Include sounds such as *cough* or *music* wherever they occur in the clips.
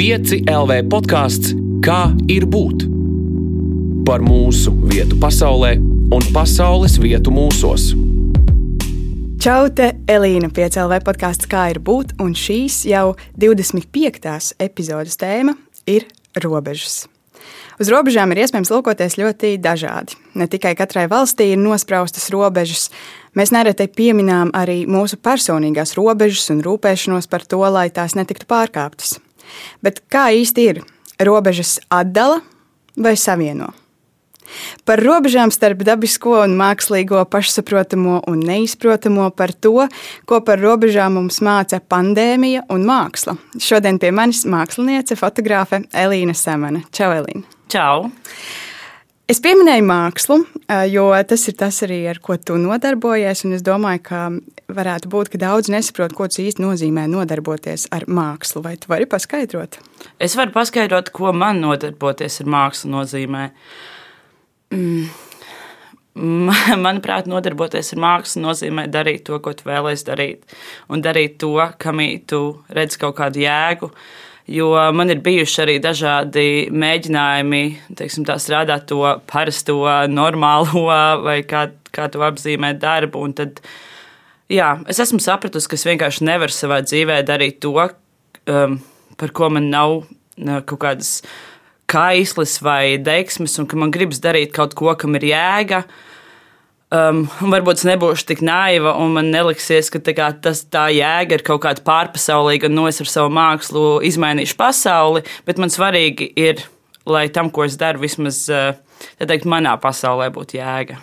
5 LV podkāsts Kā ir būt? Par mūsu vietu pasaulē un pasaules vietu mūsos. Čau, te Elīna Piecēlē podkāsts Kā ir būt, un šīs jau 25. epizodes tēma ir robežas. Uz robežām ir iespējams lūkoties ļoti dažādi. Ne tikai katrai valstī ir nospraustas robežas, mēs nereti pieminām arī mūsu personīgās robežas un rūpēšanos par to, lai tās netiktu pārkāptas. Bet kā īsti ir? Robežas atdala vai savieno? Par robežām starp dabisko un mākslīgo, pašsaprotamo un neizprotamo, par to, ko par robežām mums māca pandēmija un māksla. Šodien pie manis māksliniece, fotogrāfe Elīna Semana. Čau, Elīna! Čau! Es pieminēju mākslu, jo tas ir tas arī, ar ko tu nodarbojies. Es domāju, ka varētu būt, ka daudz nesaprot, ko tas īsti nozīmē nodarboties ar mākslu. Vai tu vari paskaidrot? Es varu paskaidrot, ko man nodarboties ar mākslu nozīmē. Mm. *laughs* Manuprāt, nodarboties ar mākslu nozīmē darīt to, ko tu vēlēsies darīt, un darīt to, kam tu redz kaut kādu jēgu. Uh, Jo man ir bijuši arī dažādi mēģinājumi teiksim, tā, strādāt to parasto, normālo, *laughs* vai kā, kā to apzīmēt darbu. Tad, jā, es esmu sapratusi, ka es vienkārši nevaru savā dzīvē darīt to, um, par ko man nav kaut kādas kaislis vai deksmes, un ka man gribas darīt kaut ko, kam ir jēga. Uh, Um, varbūt es nebūšu tik naiva, un man neliksies, ka kā, tas, tā jēga ir kaut kāda pārpasaulīga, un no es ar savu mākslu izmainīšu pasauli. Bet man svarīgi ir, lai tam, ko es daru, vismaz uh, teikt, manā pasaulē būtu jēga.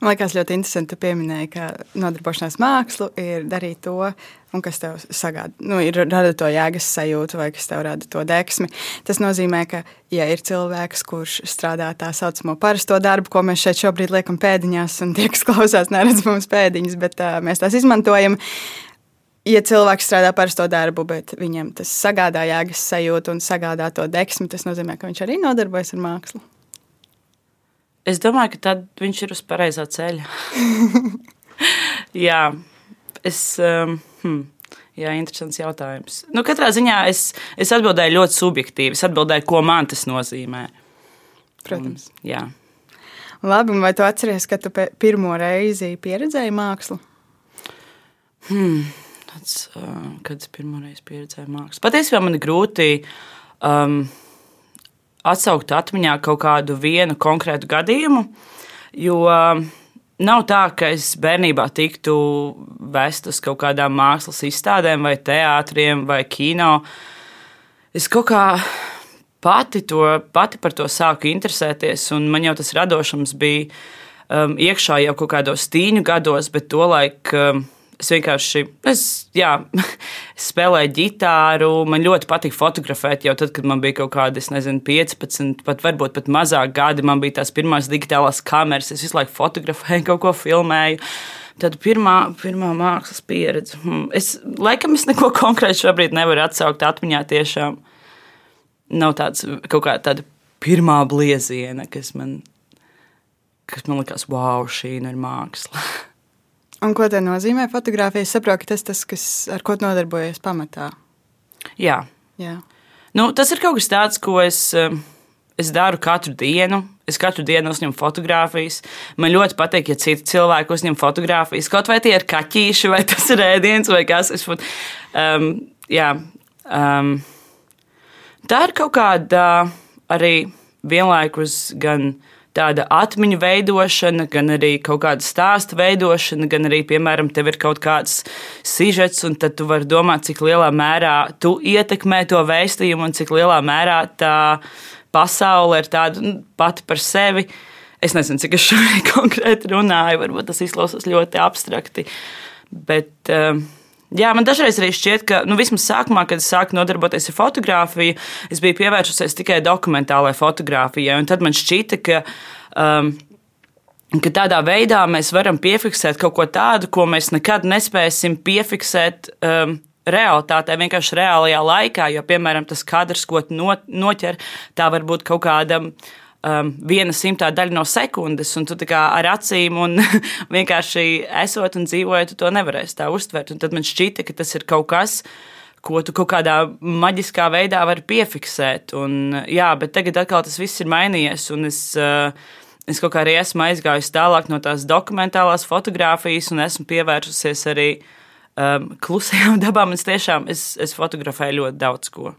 Man liekas, ļoti interesanti, ka pieminēji, ka nodarbošanās mākslu ir darīt to, kas tev sagādā, nu, ir rada to jēgas sajūtu, vai kas tev rada to deksmi. Tas nozīmē, ka, ja ir cilvēks, kurš strādā tā saucamo parasto darbu, ko mēs šeit šobrīd liekam pēdiņās, un tie, kas klausās, neredz mums pēdiņas, bet uh, mēs tās izmantojam. Ja cilvēks strādā parasto darbu, bet viņam tas sagādā jēgas sajūtu un sagādā to deksmi, tas nozīmē, ka viņš arī nodarbojas ar mākslu. Es domāju, ka tad viņš ir uz pareizā ceļa. *laughs* jā, es. Um, hmm. Jā, interesants jautājums. Nu, katrā ziņā es, es atbildēju ļoti subjektīvi. Es atbildēju, ko man tas nozīmē. Protams. Un, jā. Labi, vai tu atceries, kad tu pirmo reizi pieredzēji mākslu? Hmm, tāds, uh, kad es pirmo reizi pieredzēju mākslu. Patiesībā man ir grūti. Um, atsaukt atmiņā kaut kādu vienu konkrētu gadījumu, jo um, nav tā, ka es bērnībā tiktu vest uz kaut kādām mākslas izstādēm, vai teātriem, vai kino. Es kaut kā pati, to, pati par to sāku interesēties, un man jau tas radošums bija um, iekšā jau kaut kādos tīņu gados, bet tolaik. Um, Es vienkārši es, jā, *laughs* spēlēju ģitāru. Man ļoti patīk fotografēt. Jau tad, kad man bija kaut kādi, nezinu, 15, pat varbūt pat mazāk gadi, man bija tās pirmās digitālās kameras. Es visu laiku fotografēju, *laughs* kaut ko filmēju. Tad pirmā, pirmā mākslas pieredze. Hmm, es laikam es neko konkrēti šobrīd nevaru atsaukt atmiņā. Tiešām nav tāds kaut kā tāda pirmā blieziena, kas man, kas man likās, wow, šī nu ir māksla. *laughs* Un ko tā nozīmē fotografija? Es saprotu, ka tas tas, kas, ar ko nodarbojas pamatā. Jā. Jā. Nu, tas ir kaut kas tāds, ko es, um, es daru katru dienu. Es katru dienu uzņemu fotogrāfijas. Man ļoti patīk, ja citi cilvēki uzņem fotogrāfijas. Kaut vai tie ir kaķīši, vai tas ir ēdiens, vai kas cits. Um, jā, um, tā ir kaut kāda arī vienlaikus gan tāda atmiņu veidošana, gan arī kaut kāda stāsta veidošana, gan arī, piemēram, tev ir kaut kāds sižets, un tad tu vari domāt, cik lielā mērā tu ietekmē to vēstījumu un cik lielā mērā tā pasaule ir tāda nu, pati par sevi. Es nezinu, cik es šobrīd *laughs* konkrēti runāju, varbūt tas izklausās ļoti abstrakti. Bet, uh, Jā, man dažreiz arī šķiet, ka nu, vismaz sākumā, kad es sāku nodarboties ar fotografiju, es biju pievērsusies tikai dokumentālajai fotografijai. Tad man šķita, ka, um, ka tādā veidā mēs varam piefiksēt kaut ko tādu, ko mēs nekad nespēsim piefiksēt. Um, realitātē, vienkārši reālajā laikā. Jo, piemēram, tas kadrs, ko noķer, tā var būt kaut kāda um, viena simtā daļa no sekundes, un tu ar acīm un *laughs* vienkārši esot un dzīvojot, to nevarēsi tā uztvert. Un tad man šķita, ka tas ir kaut kas, ko tu kaut kādā maģiskā veidā vari piefiksēt. Un, jā, bet tagad atkal tas viss ir mainījies. Es, uh, es kaut kā arī esmu aizgājis tālāk no tās dokumentālās fotografijas un esmu pievērsusies arī um, klusajām *laughs* dabām. Es tiešām es, es fotografēju ļoti daudz ko.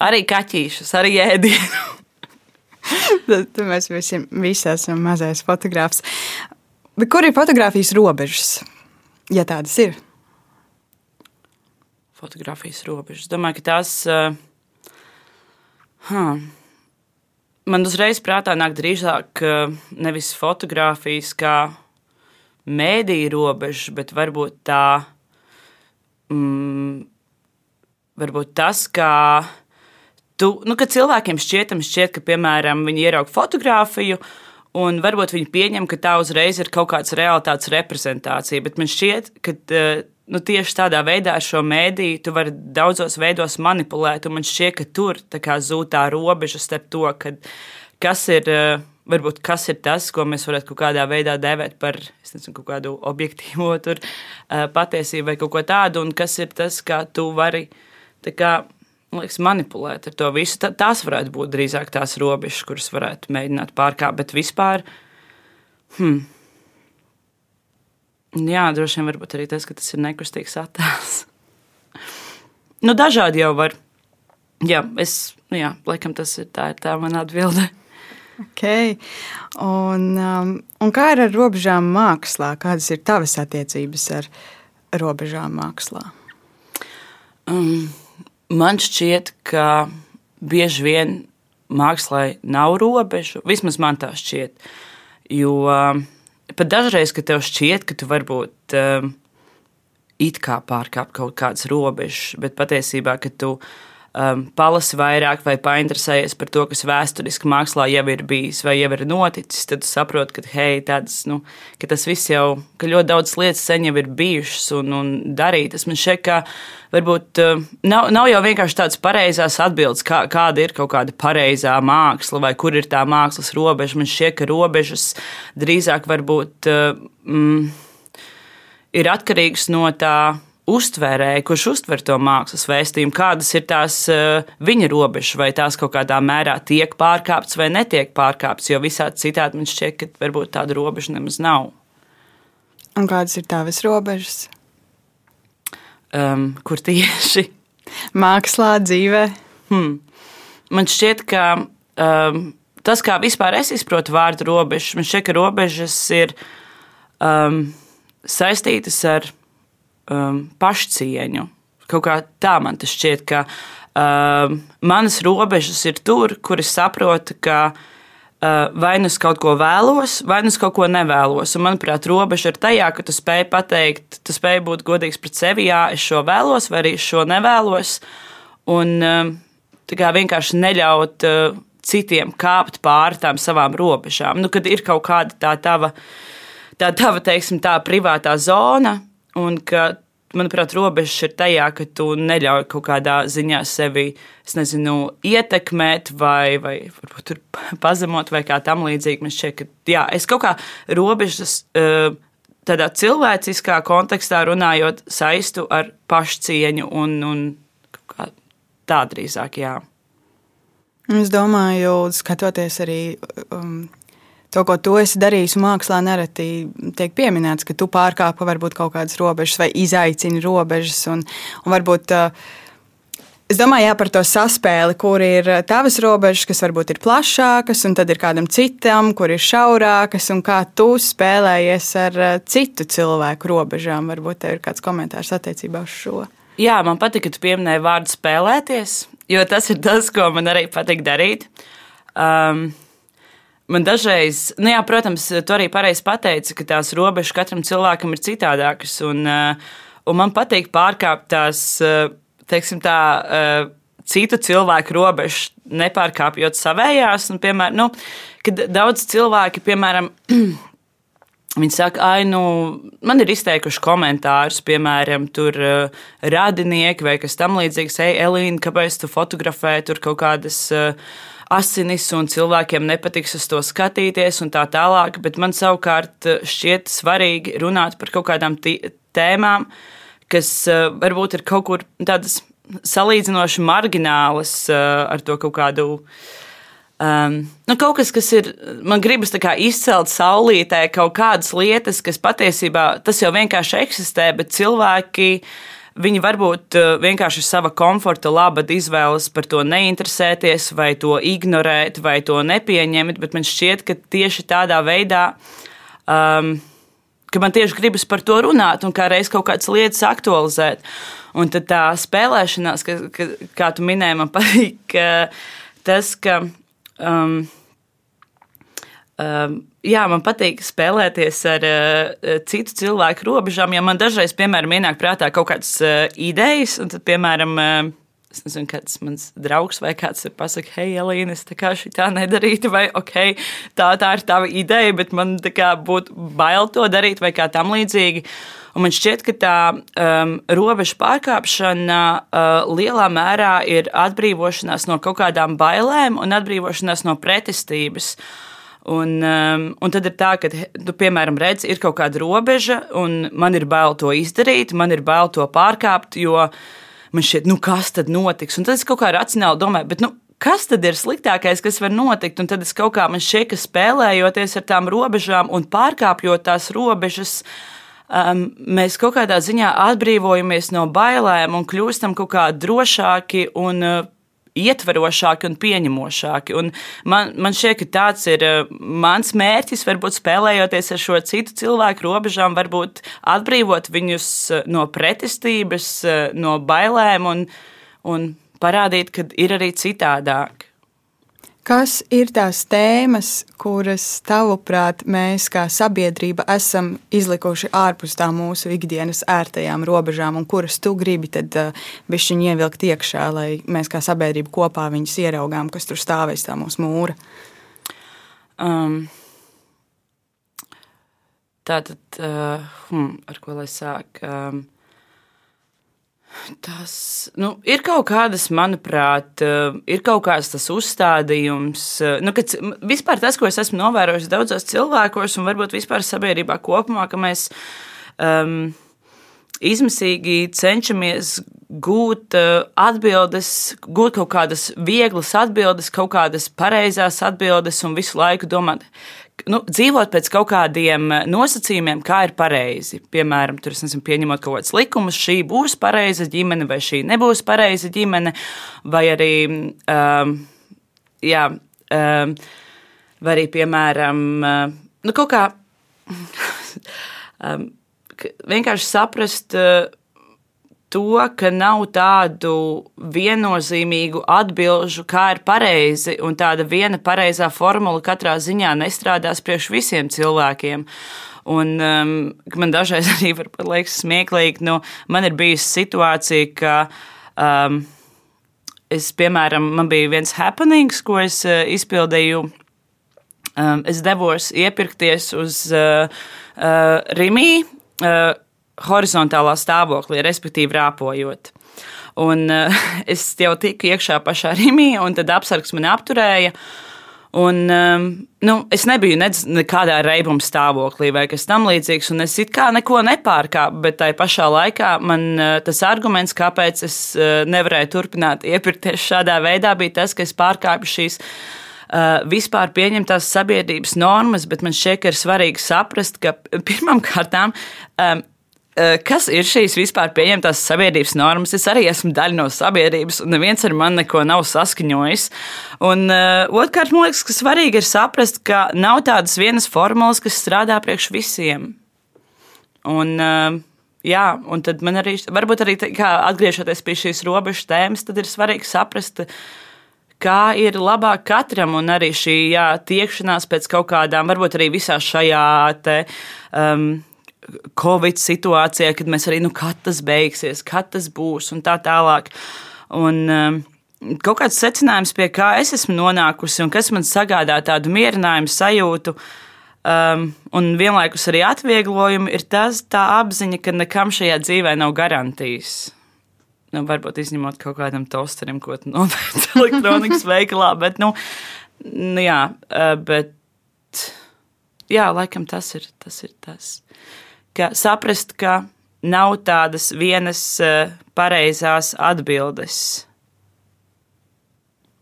Arī kaķīšus, arī ēdienu. *laughs* *laughs* Tad mēs visi, visi esam mazais fotogrāfs. Bet kur ir fotografijas robežas? Ja tādas ir fotografijas robežas. Domāju, ka tās. Uh, huh. Man uzreiz prātā nāk drīzāk uh, nevis fotografijas kā mēdīņu robeža, bet varbūt tā. Mm, varbūt tas, kā tu, nu, cilvēkiem šķietam, šķiet, ka, piemēram, viņi ierauga fotografiju, un varbūt viņi pieņem, ka tā uzreiz ir kaut kāds realitātes reprezentācija. Bet man šķiet, ka uh, nu, tieši tādā veidā ar šo mēdīju tu vari daudzos veidos manipulēt. Man šķiet, ka tur zūd tā robeža starp to, kad, kas ir. Eh, varbūt kas ir tas, ko mēs varētu kaut kādā veidā dēvēt par nezinu, kaut kādu objektīvo tur, uh, patiesību vai kaut ko tādu, un kas ir tas, kā tu vari kā, liekas, manipulēt ar to visu. Tā, tās varētu būt drīzāk tās robežas, kuras varētu mēģināt pārkāpt, bet vispār. Hmm, Jā, droši vien arī tas, ka tas ir nekustīgs attēls. *laughs* nu, dažādi jau var. Jā, es, jā, laikam tas ir tā, ir tā mana atbilde. Okay. Un, um, un kā ir ar robežām mākslā? Kādas ir tavas attiecības ar robežām mākslā? Um, man šķiet, ka bieži vien mākslā nav robežu. Vismaz man tā šķiet. Jo uh, pat dažreiz, kad tev šķiet, ka tu varbūt um, it kā pārkāp kaut kādas robežas, bet patiesībā, ka tu um, palasi vairāk vai painteresējies par to, kas vēsturiski mākslā jau ir bijis vai jau ir noticis, tad saproti, ka, hei, tāds, nu, ka tas viss jau, ka ļoti daudz lietas sen jau ir bijušas un, un darītas. Man šķiet, ka varbūt uh, nav, nav jau vienkārši tādas pareizās atbildes, kā, kāda ir kaut kāda pareizā māksla vai kur ir tā mākslas robeža. Man šķiet, ka robežas drīzāk varbūt uh, mm, ir atkarīgs no tā uztvērēja, kurš uztver to mākslas vēstījumu, kādas ir tās uh, viņa robežas, vai tās kaut kādā mērā tiek pārkāptas vai netiek pārkāptas, jo visādi citādi man šķiet, ka varbūt tāda robeža nemaz nav. Un kādas ir tavas robežas? Um, kur tieši? *laughs* Mākslā, dzīvē. Hmm. Man šķiet, ka um, tas, kā vispār es izprotu vārdu robežas, man šķiet, ka robežas ir um, saistītas ar um, pašcieņu. Kaut kā tā man tas šķiet, ka um, manas robežas ir tur, kur es saprotu, ka uh, vai nu es kaut ko vēlos, vai nu es kaut ko nevēlos. Un, manuprāt, robeža ir tajā, ka tu spēj pateikt, tu spēj būt godīgs pret sevi, jā, es šo vēlos, vai arī šo nevēlos. Un um, vienkārši neļaut uh, citiem kāpt pāri tām savām robežām. Nu, kad ir kaut kāda tā tava, tā tava teiksim, tā privātā zona, Un ka, manuprāt, robežas ir tajā, ka tu neļauj kaut kādā ziņā sevi nezinu, ietekmēt vai, vai varbūt *laughs* pazemot vai kā tam līdzīgi. Man šķiet, ka jā, es kaut kā robežas. Uh, tādā cilvēciskā kontekstā runājot, saistu ar pašcieņu un, un tā drīzāk, jā. Es domāju, skatoties arī um, to, ko tu esi darījis mākslā, nereti tiek pieminēts, ka tu pārkāpi varbūt kaut kādas robežas vai izaicini robežas. Un, un varbūt, Es domāju, jā, par to saspēli, kur ir tavas robežas, kas varbūt ir plašākas, un tad ir kādam citam, kur ir šaurākas, un kā tu spēlējies ar citu cilvēku robežām. Varbūt tev ir kāds komentārs attiecībā uz šo. Jā, man patīk, ka tu pieminēji vārdu spēlēties, jo tas ir tas, ko man arī patīk darīt. Um, Man dažreiz, nu jā, protams, tu arī pareizi pateici, ka tās robežas katram cilvēkam ir citādākas. Un, eh, un man patīk pārkāpt tās, eh, teiksim, tā, eh, citu cilvēku robežas, nepārkāpjot savējās. Un, piemēram, nu, kad daudz cilvēki, piemēram, *clears throat* Viņi saka, ah, nu, man ir izteikuši komentārus, piemēram, tur uh, radinieki vai kas tamlīdzīgs. Ej, Elīna, kāpēc tu fotografē tur kaut kādas uh, asinis, un cilvēkiem nepatiks uz to skatīties, un tā tālāk. Bet man savukārt eh, šķiet svarīgi runāt par kaut kādām tēmām, kas varbūt ir kaut kur tādas salīdzinoši marginālas ar to kaut kādu. Um, nu, kaut kas, kas ir, man gribas izcelt saulītē kaut kādas lietas, kas patiesībā tas jau vienkārši eksistē, bet cilvēki uh, Viņi varbūt eh, vienkārši sava komforta labad izvēlas par to neinteresēties, vai to ignorēt, vai to nepieņemt, bet man šķiet, ka tieši tādā veidā. Um, ka man tieši gribas par to runāt un kā reiz kaut kādas lietas aktualizēt. Un tad tā spēlēšanās, ka, ka, kā tu minēji, man *laughs* patīk tas, ka. Um, jā, man patīk spēlēties ar uh, citu cilvēku robežām. Ja man dažreiz, piemēram, ienāk prātā kaut kādas uh, idejas, un tad, piemēram, uh, es nezinu, kāds mans draugs vai kāds ir pasakījis, hei, Elīna, es tā kā šī tā nedarītu, vai ok, tā, tā ir tava ideja, bet man būtu bail to darīt vai kā tam līdzīgi. Un man šķiet, ka tā um, robeža pārkāpšana uh, lielā mērā ir atbrīvošanās no kaut kādām bailēm un atbrīvošanās no pretestības. Uh, Un, um, un tad ir tā, ka, tu, piemēram, redz, ir kaut kāda robeža, un man ir bail to izdarīt, man ir bail to pārkāpt, jo man šķiet, nu, kas tad notiks. Un tad es kaut kā racionāli domāju, bet, nu, kas tad ir sliktākais, kas var notikt? Un tad es kaut kā man šķiet, ka spēlējoties ar tām robežām un pārkāpjot tās robežas, um, mēs kaut kādā ziņā atbrīvojamies no bailēm un kļūstam kaut kā drošāki un uh, ietverošāki un pieņemošāki. Un man, man šķiet, ka tāds ir eh, mans mērķis, varbūt spēlējoties ar šo citu cilvēku robežām, varbūt atbrīvot viņus eh, no pretestības, eh, no bailēm un, un parādīt, ka ir arī citādāk. Kas ir tās tēmas, kuras, tavuprāt, mēs kā sabiedrība esam izlikuši ārpus tā mūsu ikdienas ērtajām robežām, un kuras tu gribi tad bišķiņi uh, ievilkt iekšā, lai mēs kā sabiedrība kopā viņus ieraugām, kas tur stāvēs tā mūsu mūra? Um, tā tad, uh, hmm, ar ko lai sāk? Um, Tas nu, ir kaut kādas, manuprāt, eh, ir kaut kāds tas uzstādījums. Eh, nu, kad, vispār tas, ko es esmu novērojis daudzos cilvēkos, un varbūt vispār sabiedrībā kopumā, ka mēs um, izmisīgi cenšamies gūt uh, atbildes, gūt kaut kādas vieglas atbildes, kaut kādas pareizās atbildes, un visu laiku domāt, nu, dzīvot pēc kaut kādiem eh, nosacījumiem, kā ir pareizi. Piemēram, tur esmu pieņemot kaut kādus likumus, šī būs pareiza ģimene, vai šī nebūs pareiza ģimene, vai arī, um, jā, um, vai arī, piemēram, uh, nu, kaut kā *laughs* um, vienkārši saprast. Uh, to, ka nav tādu viennozīmīgu atbilžu, kā ir pareizi, un tāda viena pareizā formula katrā ziņā nestrādās priekš visiem cilvēkiem. Un um, man dažreiz *laughs* arī liekas smieklīgi, nu, man ir bijusi situācija, ka um, es, piemēram, man bija viens happenings, ko es uh, izpildīju. Um, es devos iepirkties uz uh, uh, Rimī. Uh, horizontālā stāvoklī, respektīvi rāpojot. Un uh, *laughs* es jau tiku iekšā pašā rīmī, un tad apsargs mani apturēja. Un, um, nu, es nebiju nekādā reibuma stāvoklī vai kas tamlīdzīgs, un es it kā neko nepārkāpu, bet tajā pašā laikā man uh, tas arguments, kāpēc es uh, nevarēju turpināt iepirkties šādā veidā, bija tas, ka es pārkāpu šīs uh, vispār pieņemtās sabiedrības normas, bet man šķiet, ka ir svarīgi saprast, ka pirmām kārtām um, kas ir šīs vispār pieņemtās sabiedrības normas. Es arī esmu daļa no sabiedrības, un neviens ar mani neko nav saskaņojis. Un uh, otrkārt, man liekas, ka svarīgi ir saprast, ka nav tādas vienas formulas, kas strādā priekš visiem. Un, uh, jā, un tad man arī, varbūt arī kā, atgriežoties pie šīs robežu tēmas, tad ir svarīgi saprast, kā ir labāk katram, un arī šī jā, tiekšanās pēc kaut kādām, varbūt arī visā šajā te, um, Covid situācijā, kad mēs arī, nu, kad tas beigsies, kad tas būs un tā tālāk. Un, um, kaut kāds secinājums, pie kā es esmu nonākusi un kas man sagādā tādu mierinājumu sajūtu. Um, un vienlaikus arī atvieglojumu ir tas apziņa, ka nekam šajā dzīvē nav garantijas. Nu, varbūt izņemot kaut kādam tosterim, ko nopērts *laughs* elektronikas veikalā, bet, nu, nu jā, uh, bet, jā, laikam tas ir tas. Ir tas ka saprast, ka nav tādas vienas uh, pareizās atbildes.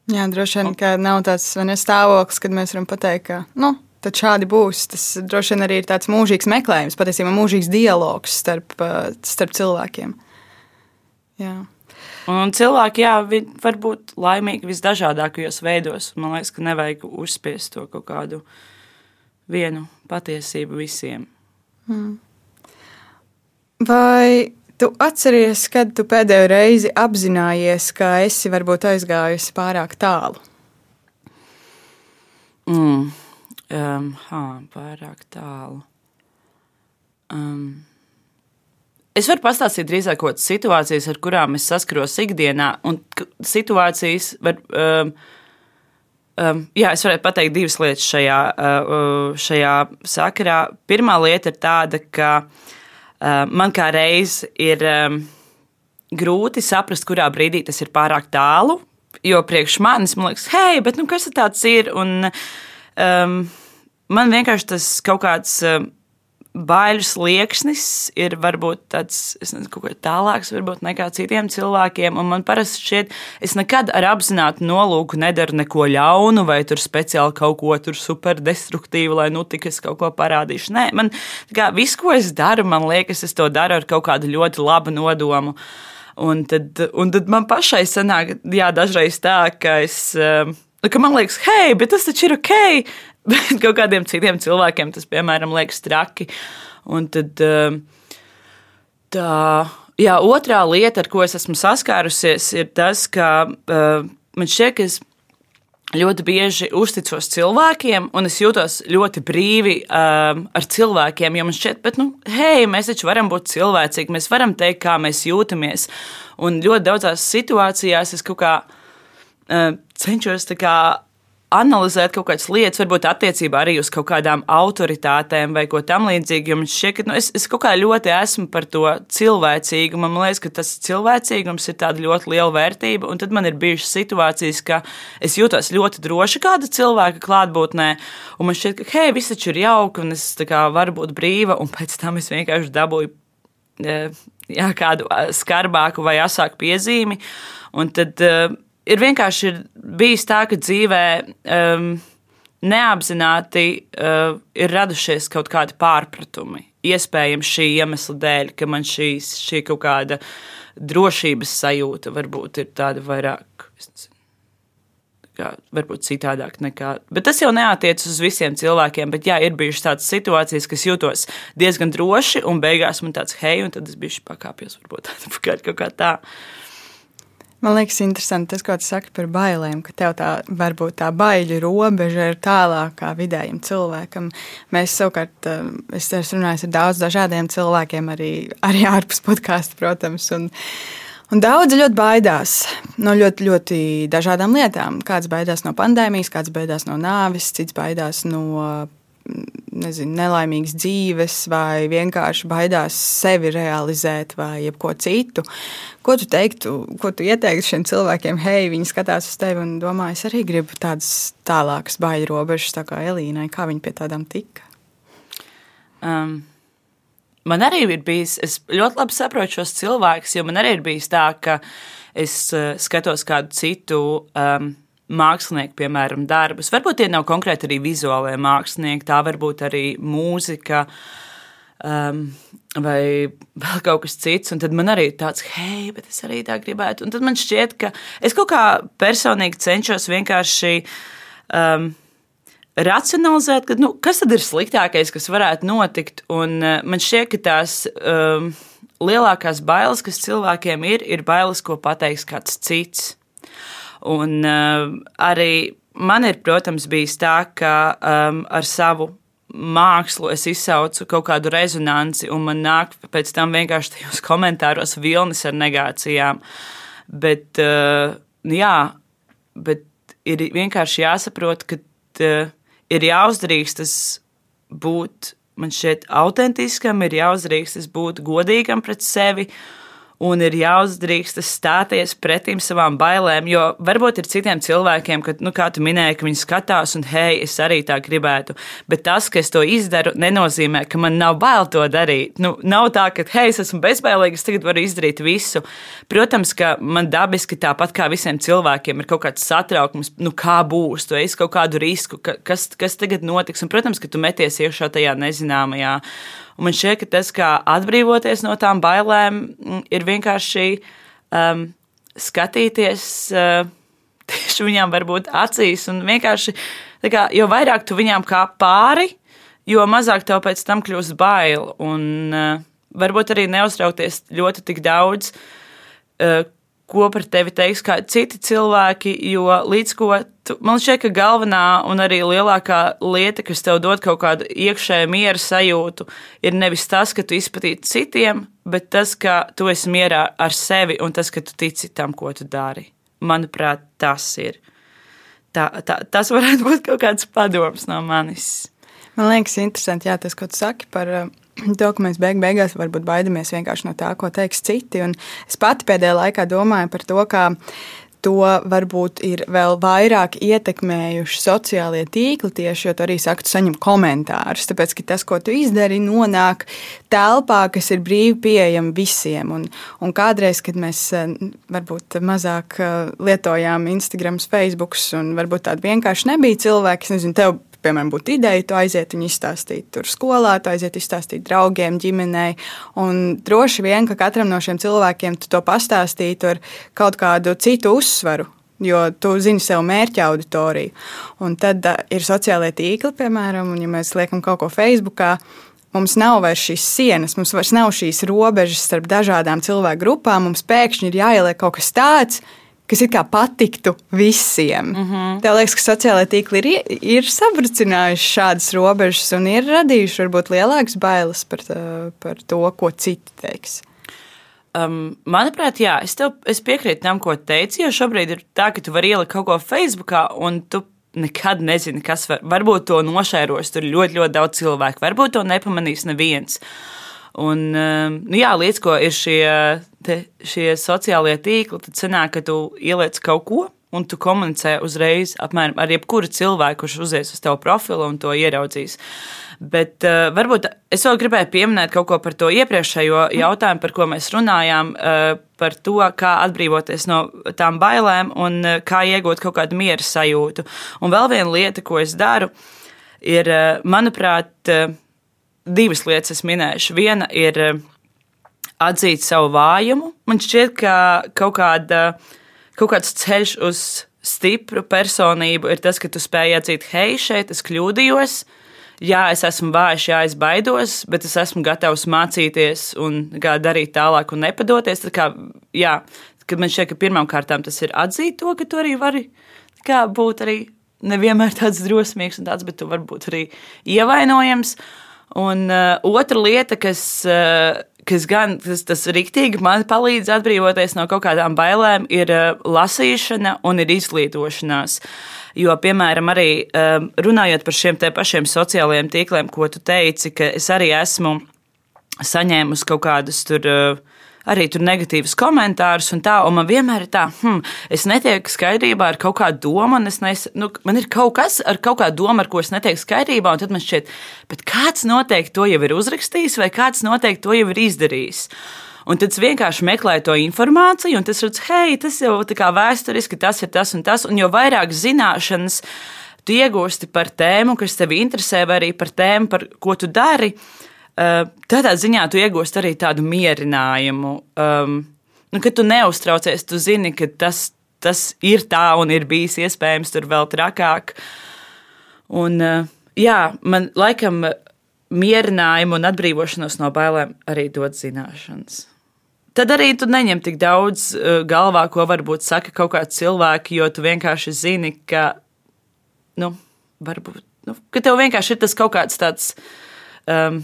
Jā, droši vien, ka nav tāds ne, stāvoklis, kad mēs varam pateikt, ka nu, tad šādi būs. Tas droši vien arī ir tāds mūžīgs meklējums, patiesībā mūžīgs dialogs starp, uh, starp cilvēkiem. Jā. Un cilvēki jā, var būt laimīgi visdažādākajos veidos. Man liekas, ka nevajag uzspiest to kaut kādu vienu patiesību visiem. Mm. Vai tu atceries, kad tu pēdējo reizi apzinājies, ka esi varbūt aizgājusi pārāk tālu? Mm. Um, ha, pārāk tālu. Um. Es varu pastāstīt drīzāk kādas situācijas, ar kurām es saskaros ikdienā, un situācijas var. Um, um, jā, es varētu pateikt divas lietas šajā, uh, šajā sakarā. Pirmā lieta ir tāda, ka uh, man kā reiz ir um, grūti saprast, kurā brīdī tas ir pārāk tālu. Jo priekš manis man liekas, hei, bet nu, kas tas ir? Un, um, man vienkārši tas kaut kāds. Um, baiļu slieksnis ir varbūt tāds nezinu, kaut kā tālāks varbūt, nekā citiem cilvēkiem. Man parasti šķiet, es nekad ar apzinātu nolūku nedaru neko ļaunu, vai tur speciāli kaut ko superdestruktīvu, lai nu tik es kaut ko parādīšu. Nē, man kā, viss, ko es daru, man liekas, es to daru ar kaut kādu ļoti labu nodomu. Un tad, un tad man pašai sanāk, jā, dažreiz tā, ka es. Ka man liekas, hei, bet tas taču ir ok. *laughs* Bet kaut kādiem citiem cilvēkiem tas, piemēram, liekas traki. Un tad eh, tā. Jā, otrā lieta, ar ko es esmu saskārusies, ir tas, ka uh, man šķiet, ka es ļoti bieži uzticos cilvēkiem, un es jūtos ļoti brīvi um, ar cilvēkiem. Jo man šķiet, bet, nu, hei, mēs taču varam būt cilvēcīgi, mēs varam teikt, kā mēs jūtamies. Un ļoti daudzās situācijās es kaut kā uh, cenšos kā analizēt kaut kādas lietas, varbūt attiecībā arī uz kaut kādām autoritātēm vai ko tamlīdzīgu. Man šķiet, ka nu, es, es kaut kā ļoti esmu par to cilvēcīgumu. Man liekas, ka tas cilvēcīgums ir tāda ļoti liela vērtība. Un tad man ir bijušas situācijas, ka es jūtos ļoti droši kāda cilvēka klātbūtnē. Un man šķiet, ka hei, viss taču ir jauki un es kā, varu būt brīva. Un pēc tam es vienkārši dabūju e, jā, kādu skarbāku vai asāku piezīmi. Un tad ir vienkārši ir bijis tā, ka dzīvē um, neapzināti uh, ir radušies kaut kādi pārpratumi. Iespējams, šī iemesla dēļ, ka man šīs, šī kaut kāda drošības sajūta varbūt ir tāda vairāk. Kā, varbūt citādāk nekā. Bet tas jau neatiecas uz visiem cilvēkiem. Bet, jā, ir bijušas tādas situācijas, kas jūtos diezgan droši, un beigās man tāds hei, un tad es biju pakāpies varbūt *laughs* tāda kaut kā tā. Man liekas, interesanti tas, ko tu saki par bailēm, ka tev tā varbūt tā baiļu robeža ir tālākā vidējam cilvēkam. Mēs savukārt, eh, es esmu runājis ar daudz dažādiem cilvēkiem, arī, arī ārpus podkāstu, protams. Un, Un daudzi ļoti baidās no ļoti, ļoti dažādām lietām. Kāds baidās no pandēmijas, kāds baidās no nāves, cits baidās no nezinu, nelaimīgas dzīves, vai vienkārši baidās sevi realizēt, vai jebko citu. Ko tu teiktu, ko tu ieteiktu šiem cilvēkiem? Hei, viņi skatās uz tevi un domā, es arī gribu tādas tālākas baiļu robežas, tā kā Elīnai. Kā viņi pie tādām tika? Um. Man arī ir bijis, es ļoti labi saprotu šos cilvēkus, jo man arī ir bijis tā, ka es uh, skatos kādu citu um, mākslinieku, piemēram, darbus. Varbūt tie nav konkrēti arī vizuālie mākslinieki, tā varbūt arī mūzika. Um, vai vēl kaut kas cits, un tad man arī tāds, hei, bet es arī tā gribētu. Un tad man šķiet, ka es kaut kā personīgi cenšos vienkārši um, racionalizēt, ka, nu, kas tad ir sliktākais, kas varētu notikt. Un uh, man šķiet, ka tās um, lielākās bailes, kas cilvēkiem ir, ir bailes, ko pateiks kāds cits. Un uh, arī man ir, protams, bijis tā, ka um, ar savu mākslu es izsaucu kaut kādu rezonanci, un man nāk pēc tam vienkārši tajos komentāros vilnis ar negācijām. Bet, uh, jā, bet ir vienkārši jāsaprot, ka uh, ir jāuzdrīkstas būt man šķiet autentiskam, ir jāuzdrīkstas būt godīgam pret sevi un ir jāuzdrīkst stāties pretim savām bailēm. Jo varbūt ir citiem cilvēkiem, ka, nu, kā tu minēji, ka viņi skatās, un hei, es arī tā gribētu. Bet tas, ka es to izdaru, nenozīmē, ka man nav bail to darīt. Nu, nav tā, ka, hei, es esmu bezbailīgs, tagad varu izdarīt visu. Protams, ka man dabiski tāpat kā visiem cilvēkiem ir kaut kāds satraukums, nu, kā būs, tu esi kaut kādu risku, kas, kas tagad notiks. Un, protams, ka tu meties iekšā tajā nezināmajā. Un man šķiet, ka tas, kā atbrīvoties no tām bailēm, mm, ir vienkārši um, skatīties uh, *laughs* tieši viņām, varbūt acīs. Un vienkārši, kā, jo vairāk tu viņām kā pāri, jo mazāk tev pēc tam kļūst bail. Un uh, varbūt arī neuztraukties ļoti tik daudz. Uh, ko par tevi teiks citi cilvēki, jo līdz ko man šķiet, ka galvenā un arī lielākā lieta, kas tev dod kaut kādu iekšēju miera sajūtu, ir nevis tas, ka tu izplatīti citiem, bet tas, ka tu esi mierā ar sevi un tas, ka tu tici tam, ko tu dari. Manuprāt, tas ir. Tā, tā, tas varētu būt kaut kāds padoms no manis. Man liekas, interesanti, jā, tas, ko tu saki par to, ka mēs beig beigās varbūt baidamies vienkārši no tā, ko teiks citi. Un es pati pēdējā laikā domāju par to, kā to varbūt ir vēl vairāk ietekmējuši sociālie tīkli tieši, jo tu arī saki, tu saņem komentārus. Tāpēc, ka tas, ko tu izdari, nonāk telpā, kas ir brīvi pieejama visiem. Un, un kādreiz, kad mēs eh, varbūt mazāk eh, lietojām Instagram, Facebook, un varbūt tādi vienkārši nebija cilvēki, es nezinu, tev piemēram, būtu ideja, tu aiziet un izstāstīt tur skolā, tu aiziet izstāstīt draugiem, ģimenei. Un droši vien, ka katram no šiem cilvēkiem tu to pastāstītu ar kaut kādu citu uzsvaru. Jo tu zini sev mērķa auditoriju. Un tad uh, ir sociālai tīkli, piemēram, un ja mēs liekam kaut ko Facebookā, mums nav vairs šīs sienas, mums vairs nav šīs robežas starp dažādām cilvēku grupām. Mums pēkšņi ir jāieliek kaut kas tāds, kas it kā patiktu visiem. Mm -hmm. Tev liekas, ka sociālai tīkli ir, ir sabrucinājuši šādas robežas un ir radījuši varbūt lielākas bailes par, tā, par to, ko citi teiks. Um, manuprāt, jā, es, tev, es piekrītu tam, ko teici, jo šobrīd ir tā, ka tu vari ielikt kaut ko Facebookā un tu nekad nezini, kas var. Varbūt to nošēros tur ļoti, ļoti daudz cilvēku, varbūt to nepamanīs neviens. Un, um, nu jā, līdz ko ir šie, šie sociālie tīkli, tad sanāk, ka tu ieliec kaut ko. Un tu komunicē uzreiz apmēram ar jebkuru cilvēku, kurš uzies uz tavu profilu un to ieraudzīs. Bet uh, varbūt es vēl gribēju pieminēt kaut ko par to iepriekšējo jautājumu, par ko mēs runājām, uh, par to, kā atbrīvoties no tām bailēm un uh, kā iegūt kaut kādu miera sajūtu. Un vēl viena lieta, ko es daru, ir, uh, manuprāt, uh, divas lietas es minēšu. Viena ir eh, atzīt savu vājumu. Man šķiet, ka kaut, kāda, kaut kāds ceļš uz stipru personību ir tas, ka tu spēj atzīt, hei, šeit es kļūdījos. Jā, es esmu vājš, jā, es baidos, bet es esmu gatavs mācīties un darīt tālāk un nepadoties. Kā, jā, man šķiet, ka pirmām kārtām tas ir atzīt to, ka tu arī vari kā, būt arī nevienmēr tāds drosmīgs un tāds, bet tu vari būt arī ievainojams. Un uh, otra lieta, kas, uh, kas gan tas, tas rīktīgi man palīdz atbrīvoties no kaut kādām bailēm, ir uh, lasīšana un ir izglītošanās. Jo, piemēram, arī um, runājot par šiem pašiem sociālajiem tīkliem, ko tu teici, ka es arī esmu saņēmusi kaut kādus tur. Uh, arī tur negatīvus komentārus un tā, un man vienmēr ir tā, hmm, es netieku skaidrībā ar kaut kādu domu, un es nes, nu, man ir kaut kas ar kaut kādu domu, ar ko es netieku skaidrībā, un tad man šķiet, bet kāds noteikti to jau ir uzrakstījis, vai kāds noteikti to jau ir izdarījis. Un tad es vienkārši meklēju to informāciju, un tas redz, hei, tas jau tā kā vēsturiski, tas ir tas un tas, un jo vairāk zināšanas tu iegūsti par tēmu, kas tevi interesē, vai arī par tēmu, par ko tu dari, tādā ziņā tu iegūst arī tādu mierinājumu. Um, nu, kad tu neuztraucies, tu zini, ka tas, tas ir tā un ir bijis iespējams tur vēl trakāk. Un, uh, jā, man laikam mierinājumu un atbrīvošanos no bailēm arī dod zināšanas. Tad arī tu neņem tik daudz uh, galvā, ko varbūt saka kaut kāds cilvēks, jo tu vienkārši zini, ka, nu, varbūt, nu, ka tev vienkārši ir tas kaut kāds tāds. Um,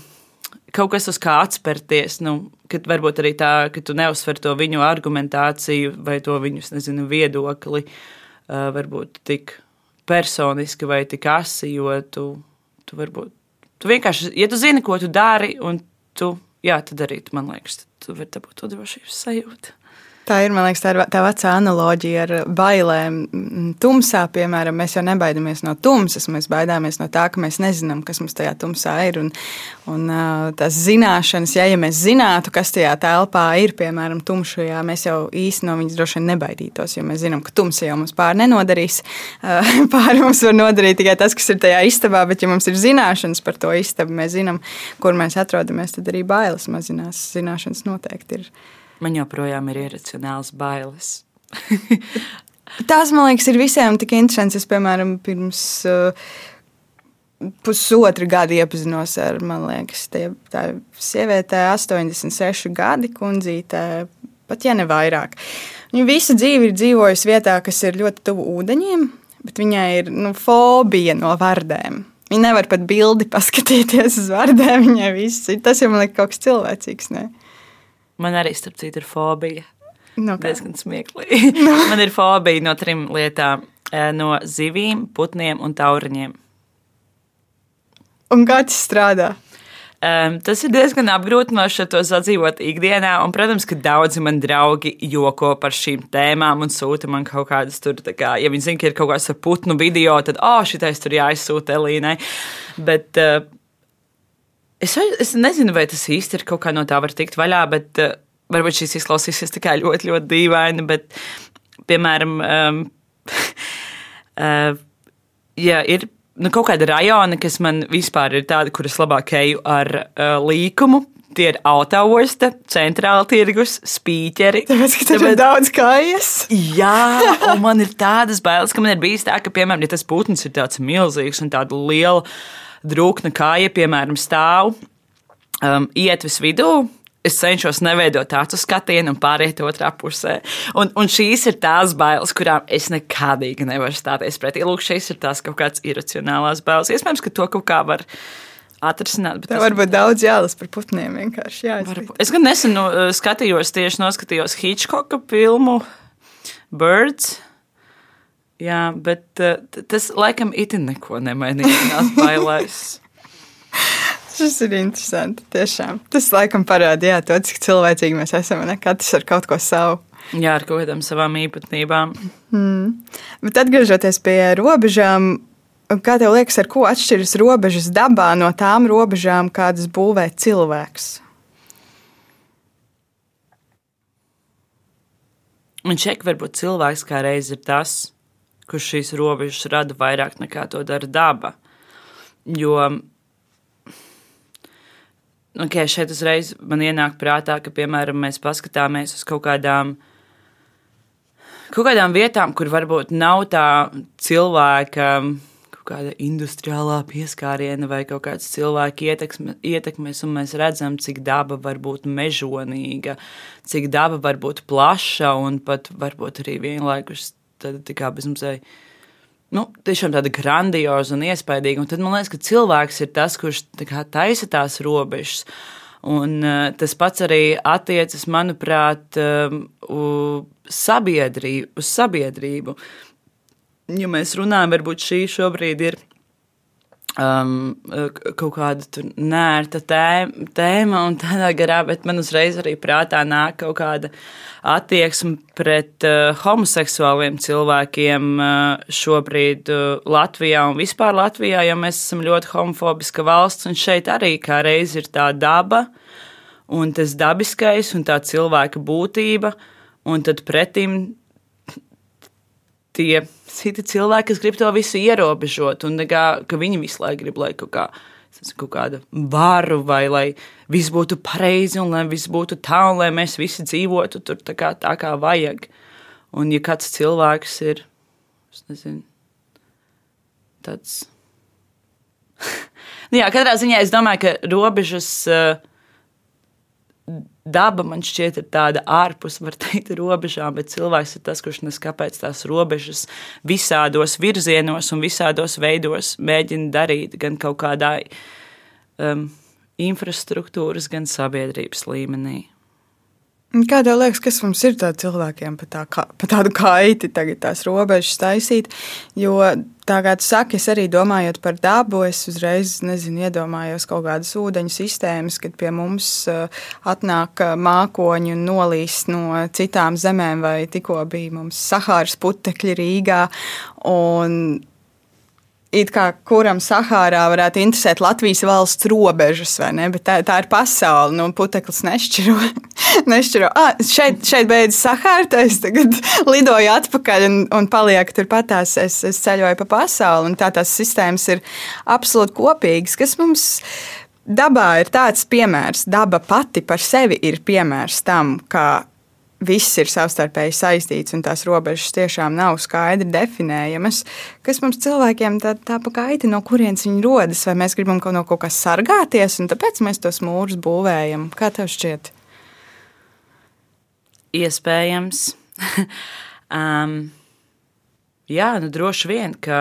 kaut kas uz kā atspērties. Nu, kad varbūt arī tā, ka tu neuzsver to viņu argumentāciju vai to viņu nezinu, viedokli, varbūt tik personiski vai tik asi, jo tu, tu varbūt. Tu vienkārši, ja tu zini, ko tu dari, un tu jā, tad arī man liekas, tu vari dabūt to drošības sajūtu. Tā ir, man liekas, tā ir tā vecā analoģija ar bailēm. Tumsā, piemēram, mēs jau nebaidāmies no tumsas, mēs baidāmies no tā, ka mēs nezinām, kas mums tajā tumsā ir. Un, un tās zināšanas, ja, ja mēs zinātu, kas tajā telpā ir, piemēram, tumšajā, mēs jau īsti no viņas droši vien nebaidītos, jo mēs zinām, ka tumsa jau mums pāri nenodarīs. *laughs* Pāri mums var nodarīt tikai tas, kas ir tajā istabā, bet ja mums ir zināšanas par to istabu, mēs zinām, kur mēs atrodamies, tad arī bailes mazinās. Zināšanas noteikti ir man joprojām ir iracionāls bailes. *laughs* Tās, man liekas, ir visiem tik interesants. Es, piemēram, pirms uh, pusotra gada iepazinos ar, man liekas, tie, tā sieviete, 86 gadi, kundzīte, pat ja ne vairāk. Viņa visu dzīvi ir dzīvojusi vietā, kas ir ļoti tuvu ūdeņiem, bet viņai ir nu, fobija no vardēm. Viņa nevar pat bildi paskatīties uz vardēm. Viņai viss ir tas, jau man liekas, kaut kas cilvēcīgs. Ne? Man arī, starp citu, ir fobija. No kā? Diezgan smieklīgi. No. *laughs* Man ir fobija no trim lietām eh, - no zivīm, putniem un tauriņiem. Un kā tas strādā? Um, tas ir diezgan apgrūtinoši to sadzīvot ikdienā, un, protams, ka daudzi mani draugi joko par šīm tēmām un sūta man kaut kādas tur, kā, ja viņi zina, ka ir kaut kāds ar putnu video, tad, oh, šitais tur jāizsūta Elīnai. Bet uh, Es, es nezinu, vai tas īsti ir kaut kā no tā var tikt vaļā, bet uh, varbūt šis izklausīsies tikai ļoti, ļoti dīvaini. Bet, piemēram, um, uh, ja ir nu, kaut kāda rajona, kas man vispār ir tāda, kuras labāk eju ar uh, līkumu. Tie ir autoosta, centrāla tirgus, spīķeri. Tāpēc, ka Tāpēc... ir daudz kājas. Jā, *laughs* un man ir tādas bailes, ka man ir bijis tā, ka, piemēram, ja tas putns ir tāds milzīgs un tāda liela drūkna kāja, piemēram, stāv um, ietves vidū. Es cenšos neveidot tādu skatienu un pāriet otrā pusē. Un, un šīs ir tās bailes, kurām es nekādīgi nevaru stāties pretī. Lūk, šīs ir tās kaut kādas iracionālās bailes. Iespējams, ka to kaut kā var atrisināt. Tas... varbūt daudz jālas par putniem es gan nesen nu, skatījos, tieši noskatījos Hitchcocka filmu Birds. Jā, bet uh, tas laikam itin neko nemainījās *laughs* bailēs. Tas ir interesanti. Tiešām. Tas laikam parādīja to, cik cilvēcīgi mēs esam. Ne? Katrs ar kaut ko savu. Jā, ar kaut kādām savām īpatnībām. Mm. Bet atgriežoties pie robežām, kā tev liekas, ar ko atšķiras robežas dabā no tām robežām, kādas būvē cilvēks? Un šeit varbūt cilvēks kā reiz ir tas, kurš šīs robežas rada vairāk nekā to dara daba. Jo okay, šeit uzreiz man ienāk prātā, ka, piemēram, mēs paskatāmies uz kaut kādām, kaut kādām vietām, kur varbūt nav tā cilvēka kāda industriālā pieskāriena vai kaut kāds cilvēka ietekme, ietekmes, un mēs redzam, cik daba var būt mežonīga, cik daba var būt plaša un pat varbūt arī vienlaikus tāda tā kā bezmazliet. Nu, tiešām tāda grandioza un iespaidīga. Un tad man liekas, ka cilvēks ir tas, kurš tā taisa tās robežas. Un, uh, tas pats arī attiecas, manuprāt, um, uz sabiedrību. Uz sabiedrību. Ja mēs runājam, varbūt šī šobrīd ir um, kaut kāda nērta tēma, tēma un tādā garā, bet man uzreiz arī prātā nāk kaut kāda attieksme pret uh, homoseksuāliem cilvēkiem uh, šobrīd uh, Latvijā un vispār Latvijā, jo mēs esam ļoti homofobiska valsts, un šeit arī kā reiz ir tā daba un tas dabiskais un tā cilvēka būtība, un tad pretim tie citi cilvēki, kas grib to visu ierobežot, un kā, ka viņi visu laiku grib, lai kaut, kā, kaut kāda varu, vai lai viss būtu pareizi, un lai viss būtu tā, un lai mēs visi dzīvotu tur tā kā, tā kā vajag. Un ja kāds cilvēks ir, nezinu, tāds. *laughs* nu jā, katrā ziņā es domāju, ka robežas. Uh, daba man šķiet ir tāda ārpus, var teikt, robežām, bet cilvēks ir tas, kurš nes kāpēc tās robežas visādos virzienos un visādos veidos mēģina darīt gan kaut kādā um, infrastruktūras, gan sabiedrības līmenī. Kā tev liekas, kas mums ir tādiem cilvēkiem par, tā, par tādu kaiti, tagad tās robežas taisīt? Jo, tā kā tu saki, es arī domājot par dabu, es uzreiz nezinu, iedomājos kaut kādas ūdeņu sistēmas, kad pie mums uh, atnāk uh, mākoņi un nolīst no citām zemēm, vai tikko bija mums Sahāras putekļi Rīgā. Un it kā kuram Sahārā varētu interesēt Latvijas valsts robežas, vai ne? Bet tā, tā ir pasaule. Nu, puteklis nešķiro. *laughs* nešķiro. Ah, šeit, šeit beidzas Sahāra, tad es tagad *laughs* lidoju atpakaļ un, un palieku turpatās. Es, es ceļoju pa pasauli, un tā tās sistēmas ir absolūti kopīgas. Kas mums dabā ir tāds piemērs, daba pati par sevi ir piemērs tam, kā viss ir savstarpēji saistīts un tās robežas tiešām nav skaidri definējamas. Kas mums cilvēkiem tā, tā pa kaiti, no kurienes viņi rodas, vai mēs gribam kaut no kaut kā sargāties, un tāpēc mēs tos mūrus būvējam? Kā tev šķiet? Iespējams. *laughs* um, jā, nu droši vien, ka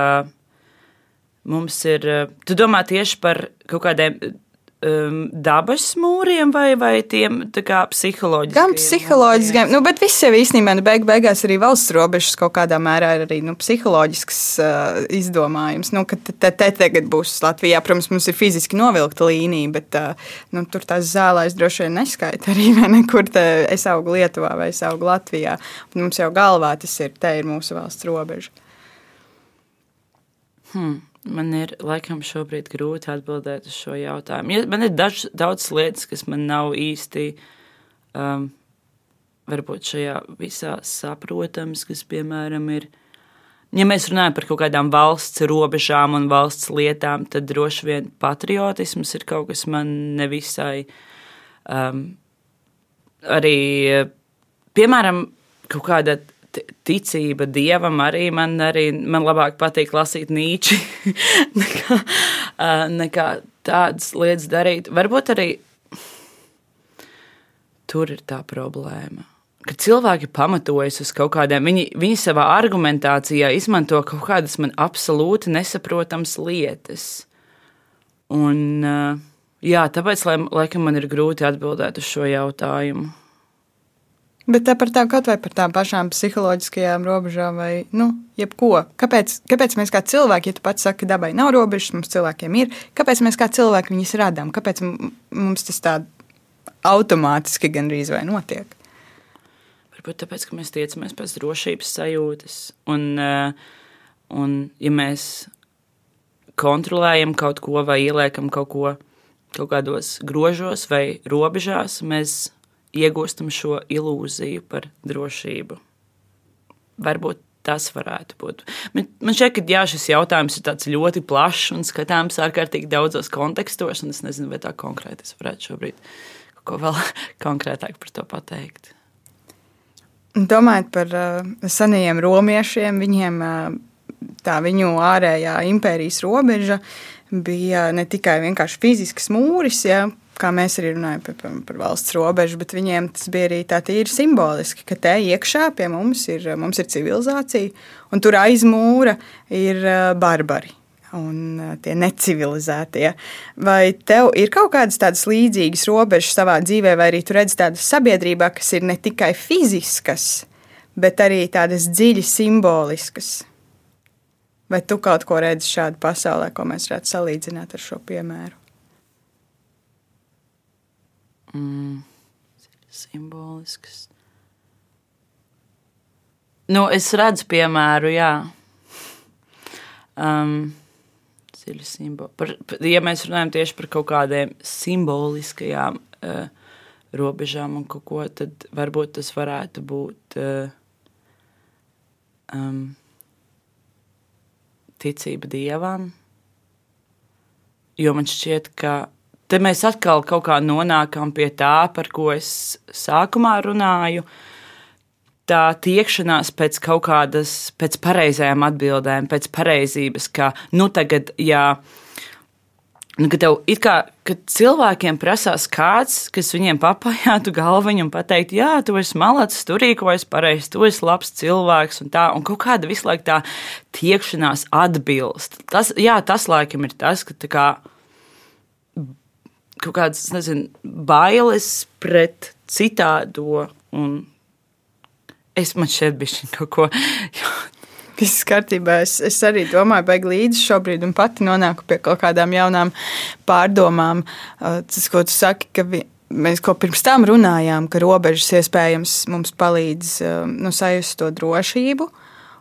mums ir. Tu domā tieši par kaut kādiem um, dabas mūriem vai, vai tiem psiholoģiskiem? Gan psiholoģiskiem, nu, bet viss jau īstenībā nu, beig, beigās arī valsts robežas kaut kādā mērā ir arī nu, psiholoģisks uh, izdomājums. Nu, te, te, te tagad būs Latvijā, protams, mums ir fiziski novilkta līnija, bet uh, nu, tur tās zālēs droši vien neskaita arī, vai ne, kur es augu Lietuvā vai es augu Latvijā. Un mums jau galvā tas ir, te ir mūsu valsts robeža. Hmm. Man ir laikam šobrīd grūti atbildēt uz šo jautājumu. Ja, man ir daž, daudz lietas, kas man nav īsti, um, varbūt šajā visā saprotams, kas, piemēram, ir. Ja mēs runājam par kaut kādām valsts robežām un valsts lietām, tad droši vien patriotisms ir kaut kas man nevisai. Um, arī, piemēram, kaut kāda ticība dievam arī man, arī, man labāk patīk lasīt nīči *laughs* nekā, nekā tādas lietas darīt. Varbūt arī tur ir tā problēma. Kad cilvēki pamatojas uz kaut kādiem, viņi, viņi savā argumentācijā izmanto kaut kādas man absolūti nesaprotamas lietas. Un, jā, tāpēc, laikam, man ir grūti atbildēt uz šo jautājumu. Bet tā par tām kaut vai par tām pašām psiholoģiskajām robežām, vai nu, jebko. Kāpēc, kāpēc mēs kā cilvēki, ja tu pats saki, dabai nav robežas, mums cilvēkiem ir, kāpēc mēs kā cilvēki viņus radām? Kāpēc mums tas tā automātiski gandrīz vai notiek? Varbūt tāpēc, ka mēs tiecamies pēc drošības sajūtas. Un, eh, un ja mēs kontrolējam kaut ko vai ieliekam kaut ko kaut kādos grožos vai robežās, mēs iegūstam šo ilūziju par drošību. Varbūt tas varētu būt. Man, man šķiet, ka jā, šis jautājums ir ļoti plašs un skatāms ārkārtīgi daudzos kontekstos, un es nezinu, vai tā konkrēti es varētu šobrīd ko vēl *laughs* konkrētāk par to pateikt. Domājot par uh, senajiem romiešiem, viņiem uh, tā viņu ārējā impērijas robeža bija ne tikai vienkārši fizisks mūris, ja, kā mēs arī runājam par, par, par valsts robežu, bet viņiem tas bija arī tā tīri simboliski, ka te iekšā pie mums ir, mums ir civilizācija, un tur aiz mūra ir barbari. Un tie necivilizētie. Vai tev ir kaut kādas tādas līdzīgas robežas savā dzīvē, vai arī tu redzi tādas sabiedrībā, kas ir ne tikai fiziskas, bet arī tādas dziļi simboliskas? Vai tu kaut ko redzi šādu pasaulē, ko mēs varētu salīdzināt ar šo piemēru? Mm, simbolisks. Nu, es redzu, piemēru, jā. Um, par, ja mēs runājam tieši par kaut kādiem simboliskajām uh, robežām un kaut ko, tad varbūt tas varētu būt uh, um, ticība dievam. Jo man šķiet, ka Te mēs atkal kaut kā nonākam pie tā, par ko es sākumā runāju. Tā tiekšanās pēc kaut kādas, pēc pareizajām atbildēm, pēc pareizības, ka nu tagad, jā, nu, ka tev it kā, cilvēkiem prasās kāds, kas viņiem papajātu galviņu un pateikt, jā, tu esi malacis, tu rīkojies pareizi, tu esi labs cilvēks un tā, un kaut kāda visu laiku tā tiekšanās atbilst. Tas, jā, tas laikam ir tas, ka tā kā kaut kādas nezinu, bailes pret citādo Un es man šeit biju kaut ko. *laughs* Viss kārtībā. Es, es arī domāju, baigi līdzi šobrīd, un pati nonāku pie kaut kādām jaunām pārdomām. Tas, ko tu saki, ka vi, mēs kaut pirms tam runājām, ka robežas iespējams mums palīdz nu, sajust to drošību.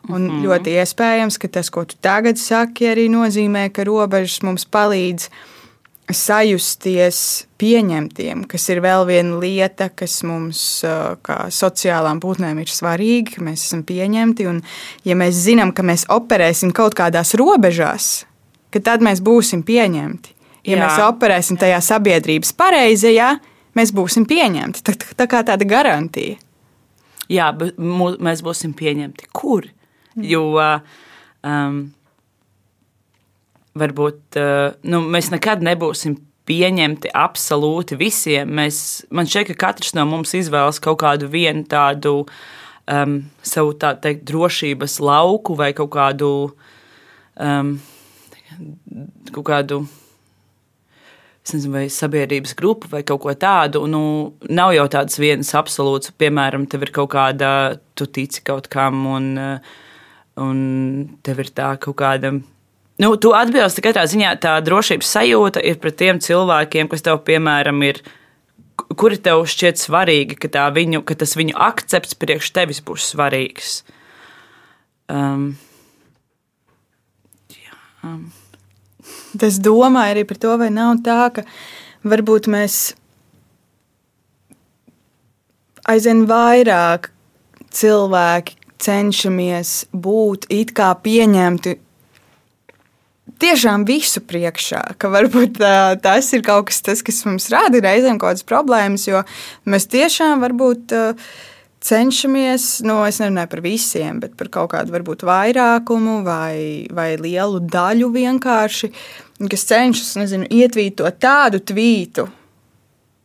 Un mm -hmm. ļoti iespējams, ka tas, ko tu tagad saki, arī nozīmē, ka robežas mums palīdz sajusties pieņemtiem, kas ir vēl viena lieta, kas mums, kā sociālām būtnēm, ir svarīga, ka mēs esam pieņemti. Un, ja mēs zinām, ka mēs operēsim kaut kādās robežās, tad mēs būsim pieņemti. Ja Jā. mēs operēsim tajā sabiedrības pareizajā, mēs būsim pieņemti. Tā, tā kā tāda garantija. Jā, bet mēs būsim pieņemti. Kur? Jo um, varbūt uh, nu, mēs nekad nebūsim pieņemti absolūti visiem. Mēs, man šķiet, ka katrs no mums izvēlas kaut kādu vienu tādu um, savu tā teikt, drošības lauku vai kaut kādu. Um, kaut kādu nezinu, vai sabiedrības grupu vai kaut ko tādu. Nu, nav jau tāds viens absolūts, piemēram, tev ir kaut kāda, tu tici kaut kam, un, un tev ir tā kaut kāda. Nu, tu atbilsti katrā ziņā tā drošības sajūta ir pret tiem cilvēkiem, kas tev, piemēram, ir. Kuri tev šķiet svarīgi, ka, viņu, ka tas viņu akcepts priekš tevis būs svarīgs? Um, jā. Um. Es domāju arī par to, vai nav tā, ka varbūt mēs aizvien vairāk cilvēki cenšamies būt it kā pieņemti tiešām visu priekšā, ka varbūt tā, tas ir kaut kas, tas, kas mums rada reizēm kaut kādas problēmas, jo mēs tiešām varbūt. Cenšamies, nu, es nerunāju par visiem, bet par kaut kādu varbūt vairākumu vai, vai lielu daļu vienkārši, kas cenšas, nezinu, ietvītot tādu tvītu,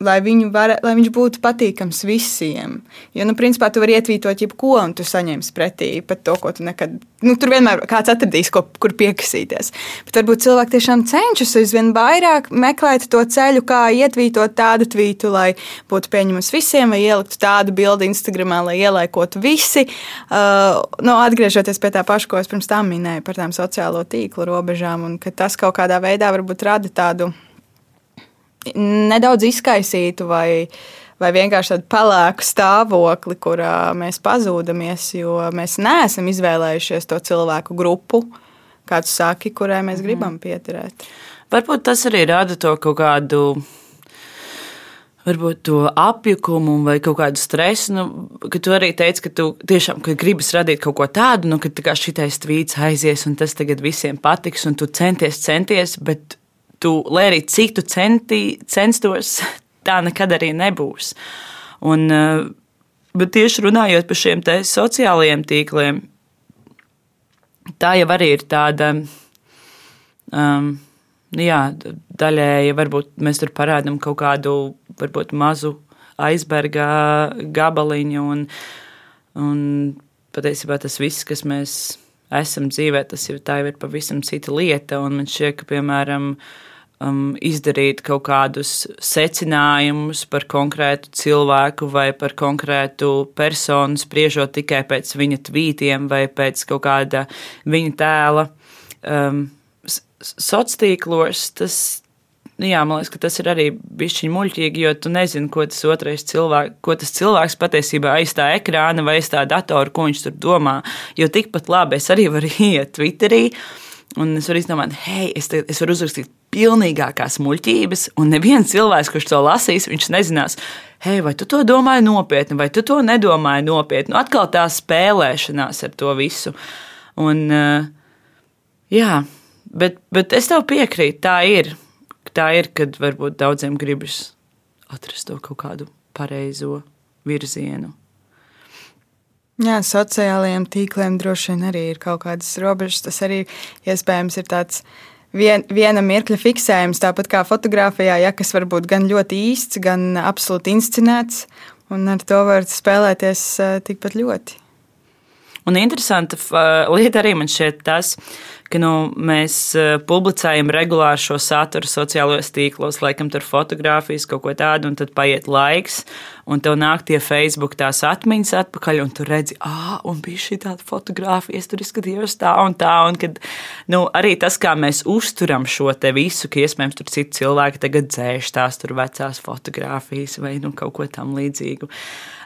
lai, var, lai viņš būtu patīkams visiem. Jo, nu, principā, tu vari ietvītot jebko, un tu saņemsi pretī pat to, ko tu nekad. Nu, tur vienmēr kāds atradīs, ko, kur piekasīties. Bet varbūt cilvēki tiešām cenšas aizvien vairāk meklēt to ceļu, kā ietvītot tādu tvītu, lai būtu pieņemams visiem, vai ieliktu tādu bildi Instagramā, lai ielaikotu visi. Uh, nu, atgriežoties pie tā paša, ko es pirms tam minēju par tām sociālo tīklu robežām, un ka tas kaut kādā veidā varbūt rada tādu nedaudz izkaisītu vai, vai vienkārši tādu pelēku stāvokli, kurā mēs pazūdamies, jo mēs neesam izvēlējušies to cilvēku grupu, kāds saki, kurai mēs mhm. gribam pieturēt. Varbūt tas arī rada to kaut kādu varbūt to apjukumu vai kaut kādu stresu. Nu, ka tu arī teici, ka tu tiešām ka gribas radīt kaut ko tādu, nu, ka tā šitais tvīts aizies un tas tagad visiem patiks, un tu centies, centies, bet tu, lai arī cik tu centi, censtos, *laughs* tā nekad arī nebūs. Un, eh, bet tieši runājot par šiem sociālajiem tīkliem, tā jau arī ir tāda. Um, jā, daļēji varbūt mēs tur parādām kaut kādu varbūt, mazu aizberga gabaliņu, un, un patiesībā tas viss, kas mēs esam dzīvē, tas jau tā jau ir pavisam cita lieta. Man šķiet, ka, piemēram, um, izdarīt kaut kādus secinājumus par konkrētu cilvēku vai par konkrētu personu, spriežot tikai pēc viņa tvītiem vai pēc kaut kāda viņa tēla. Um, Sociālos tīklos tas, nu jā, man liekas, tas ir arī bišķiņ muļķīgi, jo tu nezini, ko tas otrais cilvēks, ko tas cilvēks patiesībā aiz tā ekrāna vai aiz tā datora, ko viņš tur domā. Jo tikpat labi es arī varu *laughs* iet Twitterī. Un es varu izdomāt, hei, es, te, es varu uzrakstīt pilnīgākās muļķības, un neviens cilvēks, kurš to lasīs, viņš nezinās, hei, vai tu to domāji nopietni, vai tu to nedomāji nopietni. Nu, atkal tā spēlēšanās ar to visu. Un, uh, jā, bet, bet es tev piekrītu, tā ir. Tā ir, kad varbūt daudziem gribas atrast to kaut kādu pareizo virzienu. Jā, sociālajiem tīkliem droši vien arī ir kaut kādas robežas. Tas arī iespējams ir tāds vien, viena mirkļa fiksējums, tāpat kā fotografijā, ja, kas var būt gan ļoti īsts, gan absolūti inscenēts, un ar to var spēlēties tikpat ļoti. Un interesanta lieta arī man šķiet tas, ka nu, mēs publicējam regulāri šo saturu sociālajos tīklos, laikam tur fotografijas, kaut ko tādu, un tad paiet laiks, un tev nāk tie Facebook tās atmiņas atpakaļ, un tu redzi, ah, un bija šī tāda fotografija, es tur izskatījos tā un tā, un kad, nu, arī tas, kā mēs uzturam šo te visu, ka iespējams tur citi cilvēki tagad dzēš tās tur vecās fotogrāfijas vai, nu, kaut ko tam līdzīgu.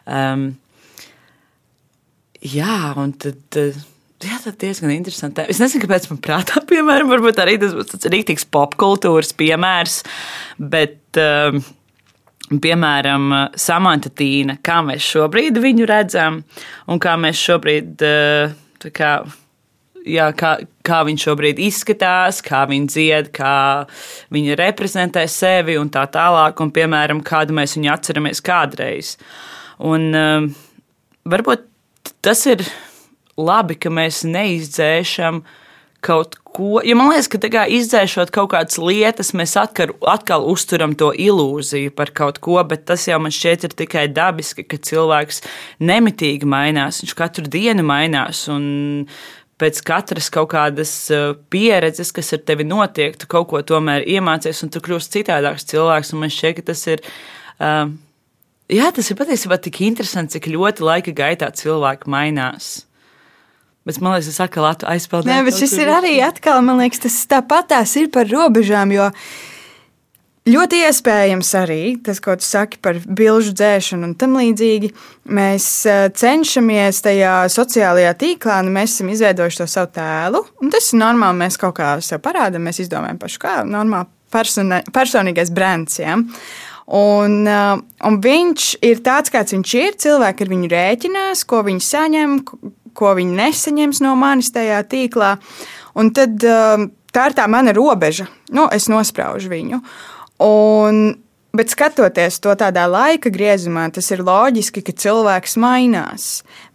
Um, Jā, un tad. Jā, tas ir diezgan interesanti. Es nezinu, kāpēc man prātā, *laughs* piemēram, varbūt arī tas būs tāds rīktīgs popkultūras piemērs, bet, um, piemēram, Samanta Tīna, kā mēs šobrīd viņu redzam, un kā mēs šobrīd, uh, kā, jā, kā, kā viņš šobrīd izskatās, kā viņa dzied, kā viņa reprezentē sevi un tā tālāk, un, piemēram, kādu mēs viņu atceramies kādreiz. Un, um, varbūt tas ir labi, ka mēs neizdzēšam kaut ko. Ja man liekas, ka tā kā izdzēšot kaut kādas lietas, mēs atkal, atkal uzturam to ilūziju par kaut ko, bet tas jau man šķiet ir tikai dabiski, ka cilvēks nemitīgi mainās, viņš katru dienu mainās. Un, Pēc katras kaut kādas uh, pieredzes, kas ar tevi notiek, tu kaut ko tomēr iemācies, un tu kļūsi citādāks cilvēks. Man šķiet, ka tas ir uh, Jā, tas ir patiesībā tik interesanti, cik ļoti laika gaitā cilvēki mainās. Bet man liekas, tas atkal aizpildās. Nē, bet šis ir arī atkal, man liekas, tas tāpatās ir par robežām. Jo ļoti iespējams arī tas, ko tu saki par bilžu dzēšanu un tam līdzīgi. Mēs eh, cenšamies tajā sociālajā tīklā, nu mēs esam izveidojuši to savu tēlu. Tas ir normāli, mēs kaut kā sev parādām, mēs izdomājam pašu, kā normāli personīgais brands. Ja? Un, uh, un viņš ir tāds, kāds viņš ir. Cilvēki ar viņu rēķinās, ko viņi saņem, ko viņi nesaņems no manis tajā tīklā. Un tad uh, tā ir tā mana robeža. Nu, es nospraužu viņu. Un, bet skatoties to tādā laika griezumā, tas ir loģiski, ka cilvēks mainās.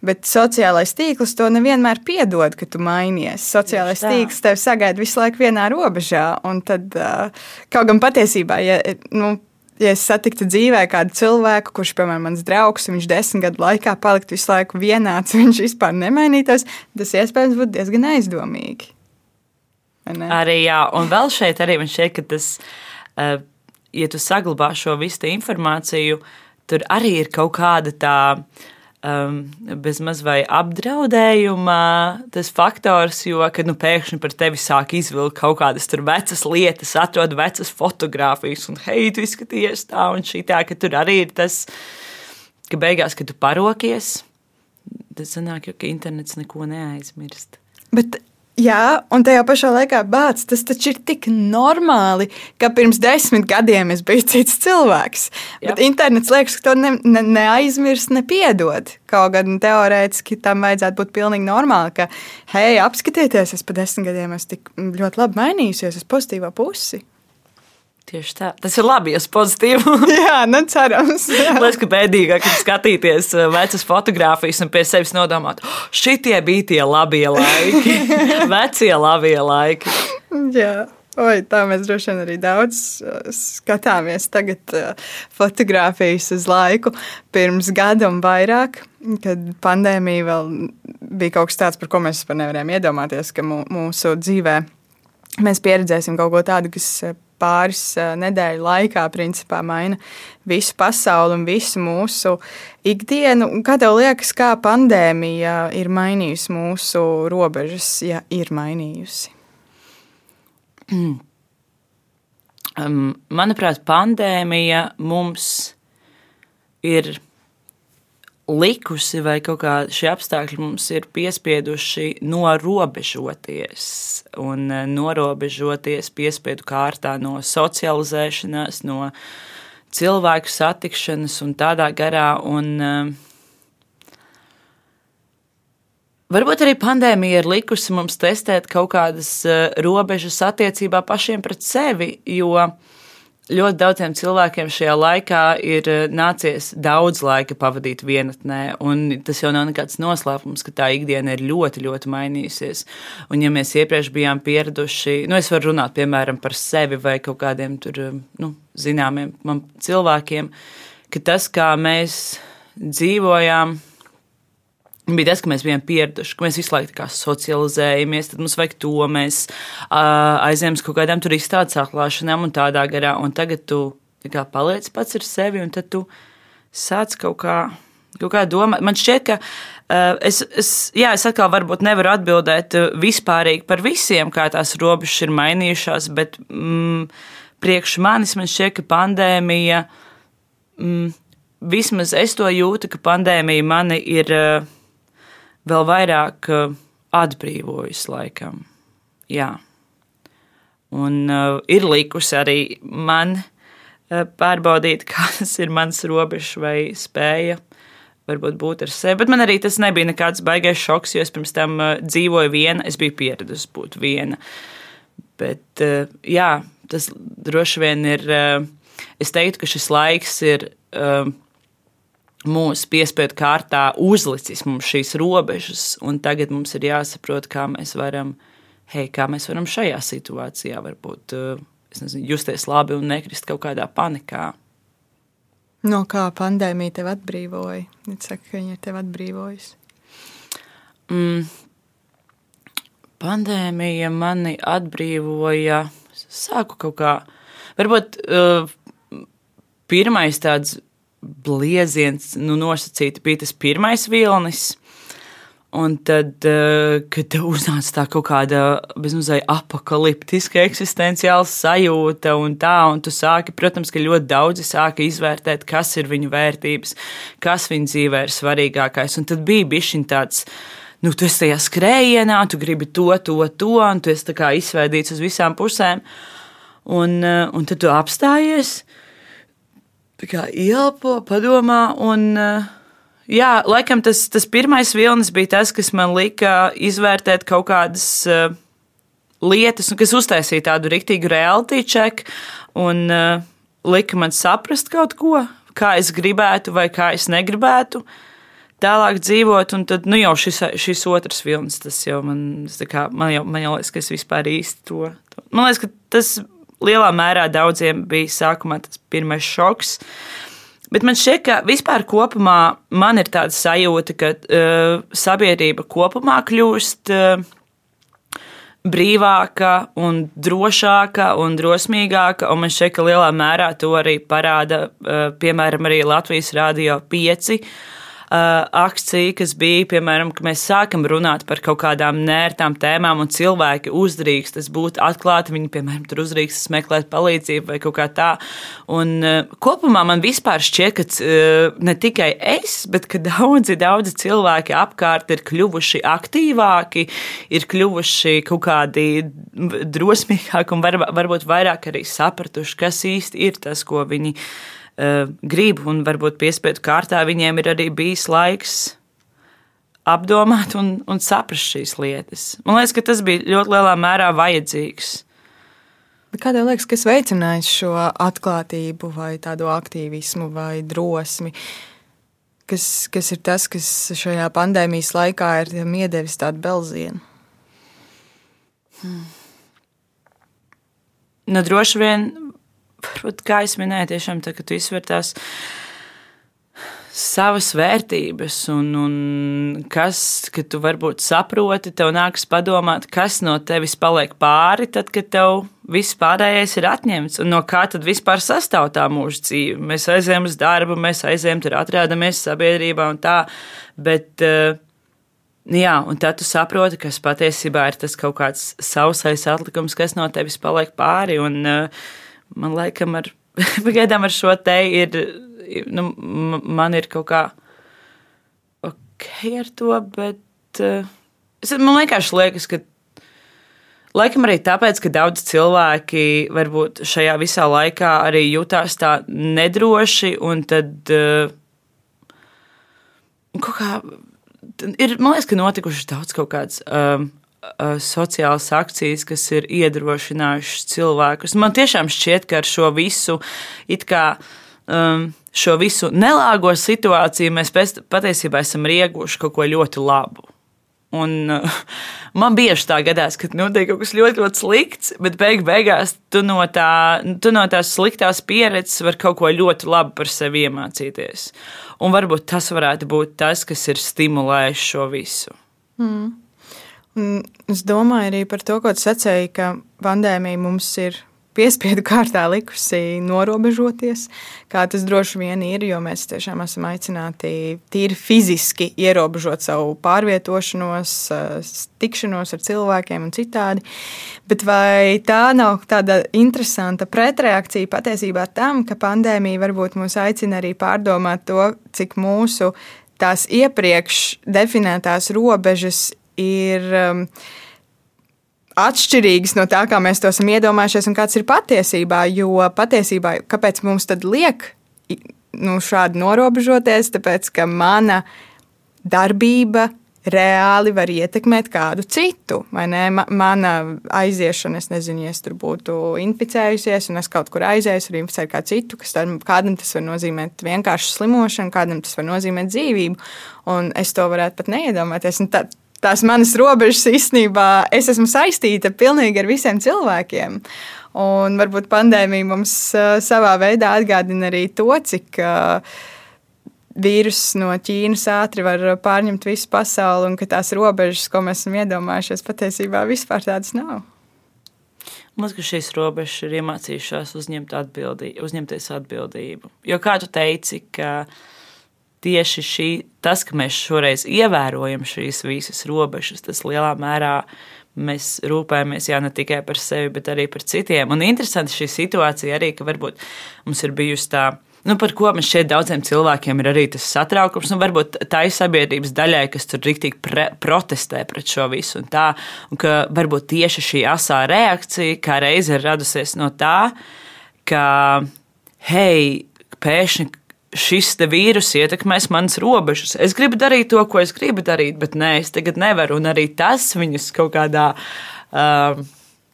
Bet sociālais tīkls to nevienmēr piedod, ka tu mainies. Sociālais tīkls tevi sagaida visu laiku vienā robežā. Un tad, uh, kaut gan patiesībā, ja, nu, ja es satiktu dzīvē kādu cilvēku, kurš, piemēram, mans draugs, viņš desmit gadu laikā paliktu visu laiku vienāds, *laughs* viņš vispār nemainītos, tas iespējams būtu diezgan aizdomīgi. Arī jā, un vēl šeit arī man šķiet, ka tas, eh, ja tu saglabā šo visu informāciju, tur arī ir kaut kāda tā um, bezmaz vai apdraudējuma tas faktors, jo, kad nu, pēkšņi par tevi sāk izvilkt kaut kādas tur vecas lietas, atrod vecas fotogrāfijas, un hei, tu izskaties tā un šī tā, ka tur arī ir tas, ka beigās, kad tu parokies, tas sanāk, jo, ka internets neko neaizmirst. Bet Jā, un tajā pašā laikā bācis tas taču ir tik normāli, ka pirms desmit gadiem es biju cits cilvēks. Jā. Bet internets liekas, ka to ne, ne, neaizmirst, nepiedod. Kaut gan teorētiski tam vajadzētu būt pilnīgi normāli, ka, hei, apskatieties, es pa desmit gadiem esmu tik ļoti labi mainījusies uz pozitīvo pusi. Tieši tā. Tas ir labi, ja pozitīvi. *laughs* jā, nu cerams. *laughs* Liekas, ka bēdīgāk skatīties uh, vecas fotogrāfijas un pie sevis nodomāt, oh, šitie bija tie labie laiki, *laughs* vecie labie laiki. jā. Oi, tā mēs droši vien arī daudz uh, skatāmies tagad uh, fotografijas uz laiku pirms gada un vairāk, kad pandēmija vēl bija kaut kas tāds, par ko mēs vispār nevarējām iedomāties, ka mūsu dzīvē mēs pieredzēsim kaut ko tādu, kas pāris nedēļu laikā principā maina visu pasauli un visu mūsu ikdienu. Kā tev liekas, kā pandēmija ir mainījusi mūsu robežas, ja ir mainījusi? *clears throat* Manuprāt, pandēmija mums ir likusi, vai kaut kā šie apstākļi mums ir piespieduši norobežoties un eh, norobežoties piespiedu kārtā no socializēšanās, no cilvēku satikšanas un tādā garā. Un, uh, Varbūt arī pandēmija ir likusi mums testēt kaut kādas uh, robežas attiecībā pašiem pret sevi, jo uh, ļoti daudziem cilvēkiem šajā laikā ir eh, nācies daudz laika pavadīt vienatnē, un tas jau nav nekāds noslēpums, ka tā ikdiena ir ļoti, ļoti mainījusies. Un, ja mēs iepriekš bijām pieraduši, nu, es varu runāt piemēram par sevi vai kaut kādiem tur, eh, nu, zināmiem cilvēkiem, ka tas, kā mēs dzīvojām, bija tas, ka mēs bijām pieraduši, ka mēs visu laiku socializējamies, tad mums vajag to, mēs uh, aizējām uz kaut kādām tur izstādes atklāšanām un tādā garā. Un tagad tu kā, paliec pats ar sevi, un tad tu sāc kaut kā, kaut kā domāt. Man šķiet, ka uh, es, es, jā, es atkal varbūt nevaru atbildēt vispārīgi par visiem, kā tās robežas ir mainījušās, bet mm, priekš manis man šķiet, ka pandēmija. Mm, Vismaz es to jūtu, ka pandēmija mani ir uh, vēl vairāk uh, atbrīvojusi laikam. Jā. Un uh, ir likusi arī man uh, pārbaudīt, *laughs* kas ir mans robežs vai spēja. Varbūt būt ar sevi, bet man arī tas nebija nekāds baisais šoks, jo es pirms tam uh, dzīvoju viena, es biju pieradusi būt viena. Bet, uh, jā, tas droši vien ir. Uh, es teiktu, ka šis laiks ir uh, mūsu piespiedu kārtā uzlicis mums šīs robežas, un tagad mums ir jāsaprot, kā mēs varam, hei, kā mēs varam šajā situācijā varbūt eh, nezinu, justies labi un nekrist kaut kādā panikā. No kā pandēmija tev atbrīvoja? Viņa saka, ka viņa ir tev atbrīvojusi. Mm. Pandēmija mani atbrīvoja. Sāku kaut kā, varbūt uh, pirmais tāds blieziens, nu, nosacīti bija tas pirmais vilnis. Un tad, eh, kad tev uznāca tā kaut kāda bezmazliet apakaliptiska eksistenciāla sajūta, un tā, un tu sāki, protams, ka ļoti daudzi sāka izvērtēt, kas ir viņu vērtības, kas viņu dzīvē ir svarīgākais. Un tad bija bišķiņ tāds, nu, tu esi tajā skrējienā, tu gribi to, to, to, un tu esi izsvēdīts uz visām pusēm. Un, eh, un tad tu apstājies kā ielpo, padomā. Un, eh, jā, laikam tas, tas pirmais vilnis bija tas, kas man lika izvērtēt kaut kādas uh, lietas, kas uztaisīja tādu rīktīgu reality check un uh, lika man saprast kaut ko, kā es gribētu vai kā es negribētu. Tālāk dzīvot, un tad nu jau šis, šis otrs vilnis, tas jau man, kā, man, jau, man jau liekas, ka es vispār īsti to. to. Man liekas, ka tas lielā mērā daudziem bija sākumā tas pirmais šoks. Bet man šķiet, ka vispār kopumā man ir tāda sajūta, ka uh, sabiedrība kopumā kļūst uh, brīvāka un drošāka un drosmīgāka. Un man šķiet, ka lielā mērā to arī parāda, uh, piemēram, arī Latvijas Rādio 5 Uh, akcija, kas bija, piemēram, ka mēs sākam runāt par kaut kādām nērtām tēmām, un cilvēki uzdrīkstas būt atklāti. Viņi, piemēram, tur uzdrīkstas meklēt palīdzību vai kaut kā tā. Un uh, kopumā man vispār šķiet, ka uh, ne tikai es, bet ka daudzi, daudzi cilvēki apkārt ir kļuvuši aktīvāki, ir kļuvuši kaut kādi drosmīgāki un var, varbūt vairāk arī sapratuši, kas īsti ir tas, ko viņi grib, un varbūt piespiedu kārtā viņiem ir arī bijis laiks apdomāt un, un saprast šīs lietas. Man liekas, ka tas bija ļoti lielā mērā vajadzīgs. Kā tev liekas, kas veicināja šo atklātību, vai tādu aktīvismu, vai drosmi? Kas, kas ir tas, kas šajā pandēmijas laikā ir iedevis tādu belzienu? Hmm. Nu, droši vien varbūt, kā es minēju, tiešām tā, ka tu izsver tās savas vērtības, un, un kas, ka tu varbūt saproti, tev nākas padomāt, kas no tevis paliek pāri, tad, kad tev viss pārējais ir atņemts, un no kā tad vispār sastāv tā mūsu dzīve. Mēs aizējām uz darbu, mēs aizējām tur, atrādāmies sabiedrībā un tā, bet. Uh, Jā, un tad tu saproti, kas patiesībā ir tas kaut kāds sausais atlikums, kas no tevis paliek pāri. Un, uh, man laikam ar, *laughs* pagaidām ar šo te ir, nu, man ir kaut kā ok ar to, bet uh, es, man vienkārši liekas, ka Laikam arī tāpēc, ka daudz cilvēki varbūt šajā visā laikā arī jutās tā nedroši, un tad uh, kaut kā ir, man liekas, ka notikušas daudz kaut kādas um, sociālas akcijas, kas ir iedrošinājušas cilvēkus. Man tiešām šķiet, ka ar šo visu, kā, um, šo visu nelāgo situāciju mēs pēc, patiesībā esam rieguši kaut ko ļoti labu. Un, uh, *laughs* man bieži tā gadās, ka notiek kaut kas ļoti, ļoti slikts, bet beig beigās tu no, tā, tu no tās sliktās pieredzes vari kaut ko ļoti labu par sevi iemācīties. Un varbūt tas varētu būt tas, kas ir stimulējis šo visu. Mm. Un es domāju arī par to, ko tu sacīji, ka pandēmija mums ir piespiedu kārtā likusi norobežoties, kā tas droši vien ir, jo mēs tiešām esam aicināti tīri fiziski ierobežot savu pārvietošanos, tikšanos ar cilvēkiem un citādi. Bet vai tā nav tāda interesanta pretreakcija patiesībā tam, ka pandēmija varbūt mūs aicina arī pārdomāt to, cik mūsu tās iepriekš definētās robežas ir um, atšķirīgas no tā, kā mēs to esam iedomājušies un kāds ir patiesībā. Jo patiesībā, kāpēc mums tad liek nu, šādi norobežoties? Tāpēc, ka mana darbība reāli var ietekmēt kādu citu. Mana aiziešana, es nezinu, ja es tur būtu inficējusies, un es kaut kur aizēju, un inficēju kādu citu, kas tad, kādam tas var nozīmēt vienkārši slimošanu, kādam tas var nozīmēt dzīvību. Un es to varētu pat neiedomāties. Tad, tās manas robežas īstenībā es esmu saistīta pilnīgi ar visiem cilvēkiem. Un varbūt pandēmija mums savā veidā atgādina arī to, cik vīruss no Ķīnas ātri var pārņemt visu pasauli, un ka tās robežas, ko mēs esam iedomājušies, patiesībā vispār tādas nav. Man liekas, ka šīs robežas ir iemācījušās uzņemt atbildību, uzņemties atbildību. Jo kā tu teici, ka tieši šī, tas, ka mēs šoreiz ievērojam šīs visas robežas, tas lielā mērā mēs rūpējamies jā, ne tikai par sevi, bet arī par citiem. Un interesanti šī situācija arī, ka varbūt mums ir bijusi tā. Nu, par ko man šeit daudziem cilvēkiem ir arī tas satraukums, un varbūt tā ir sabiedrības daļai, kas tur rīktīgi protestē pret šo visu, un tā, un ka varbūt tieši šī asā reakcija kā reize ir radusies no tā, ka, hei, pēkšņi šis vīrus ietekmēs manas robežas. Es gribu darīt to, ko es gribu darīt, bet nē, es tagad nevaru. Un arī tas viņus kaut kādā uh,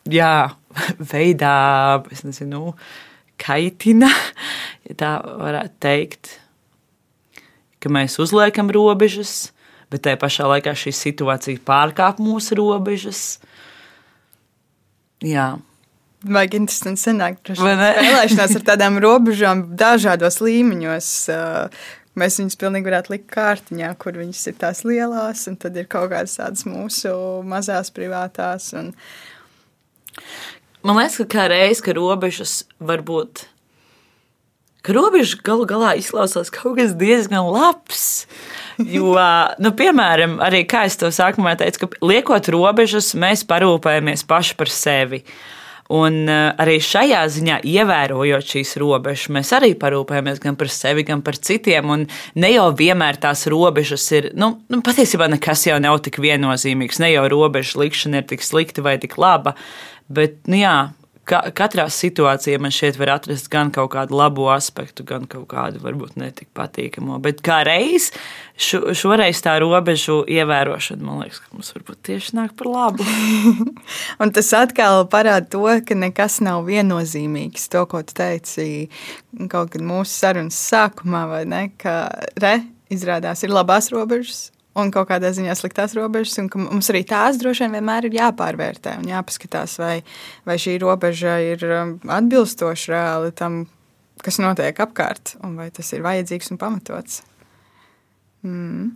jā, *laughs* veidā, es nezinu, kaitina, *laughs* ja tā varētu teikt. Ka mēs uzliekam robežas, bet tajā pašā laikā šī situācija pārkāp mūsu robežas. Jā. Vajag interesanti sanākt spēlēšanās ar tādām robežām dažādos līmeņos. Mēs viņus pilnīgi varētu likt kārtiņā, kur viņas ir tās lielās, un tad ir kaut kādas tādas mūsu mazās privātās. Un... Man liekas, ka kā reiz, ka robežas var būt, ka robežas galu galā izklausās kaut kas diezgan labs. Jo, *laughs* nu, piemēram, arī kā es to sākumā teicu, ka liekot robežas, mēs parūpējamies paši par sevi. Uh, Un uh, arī šajā ziņā, ievērojot šīs robežas, mēs arī parūpējamies gan par sevi, gan par citiem. Un ne jau vienmēr tās robežas ir, nu, nu patiesībā nekas jau nav tik viennozīmīgs. Ne jau robežu likšana ir tik slikta vai tik laba. Bet, nu jā, ka, katrā situācijā man šeit var atrast gan kaut kādu labu aspektu, gan kaut kādu varbūt netik patīkamo. Bet kā reiz šo, šoreiz tā robežu ievērošana, man liekas, ka mums varbūt tieši nāk par labu. *laughs* Un tas atkal parāda to, ka nekas nav viennozīmīgs. To, ko tu teici kaut kad mūsu sarunas sākumā, vai ne? Ka re, izrādās ir labās robežas un kaut kādā ziņā sliktās robežas, un ka mums arī tās droši vien vienmēr ir jāpārvērtē un jāpaskatās, vai, vai šī robeža ir um, atbilstoša reāli tam, kas notiek apkārt, un vai tas ir vajadzīgs un pamatots. Mm.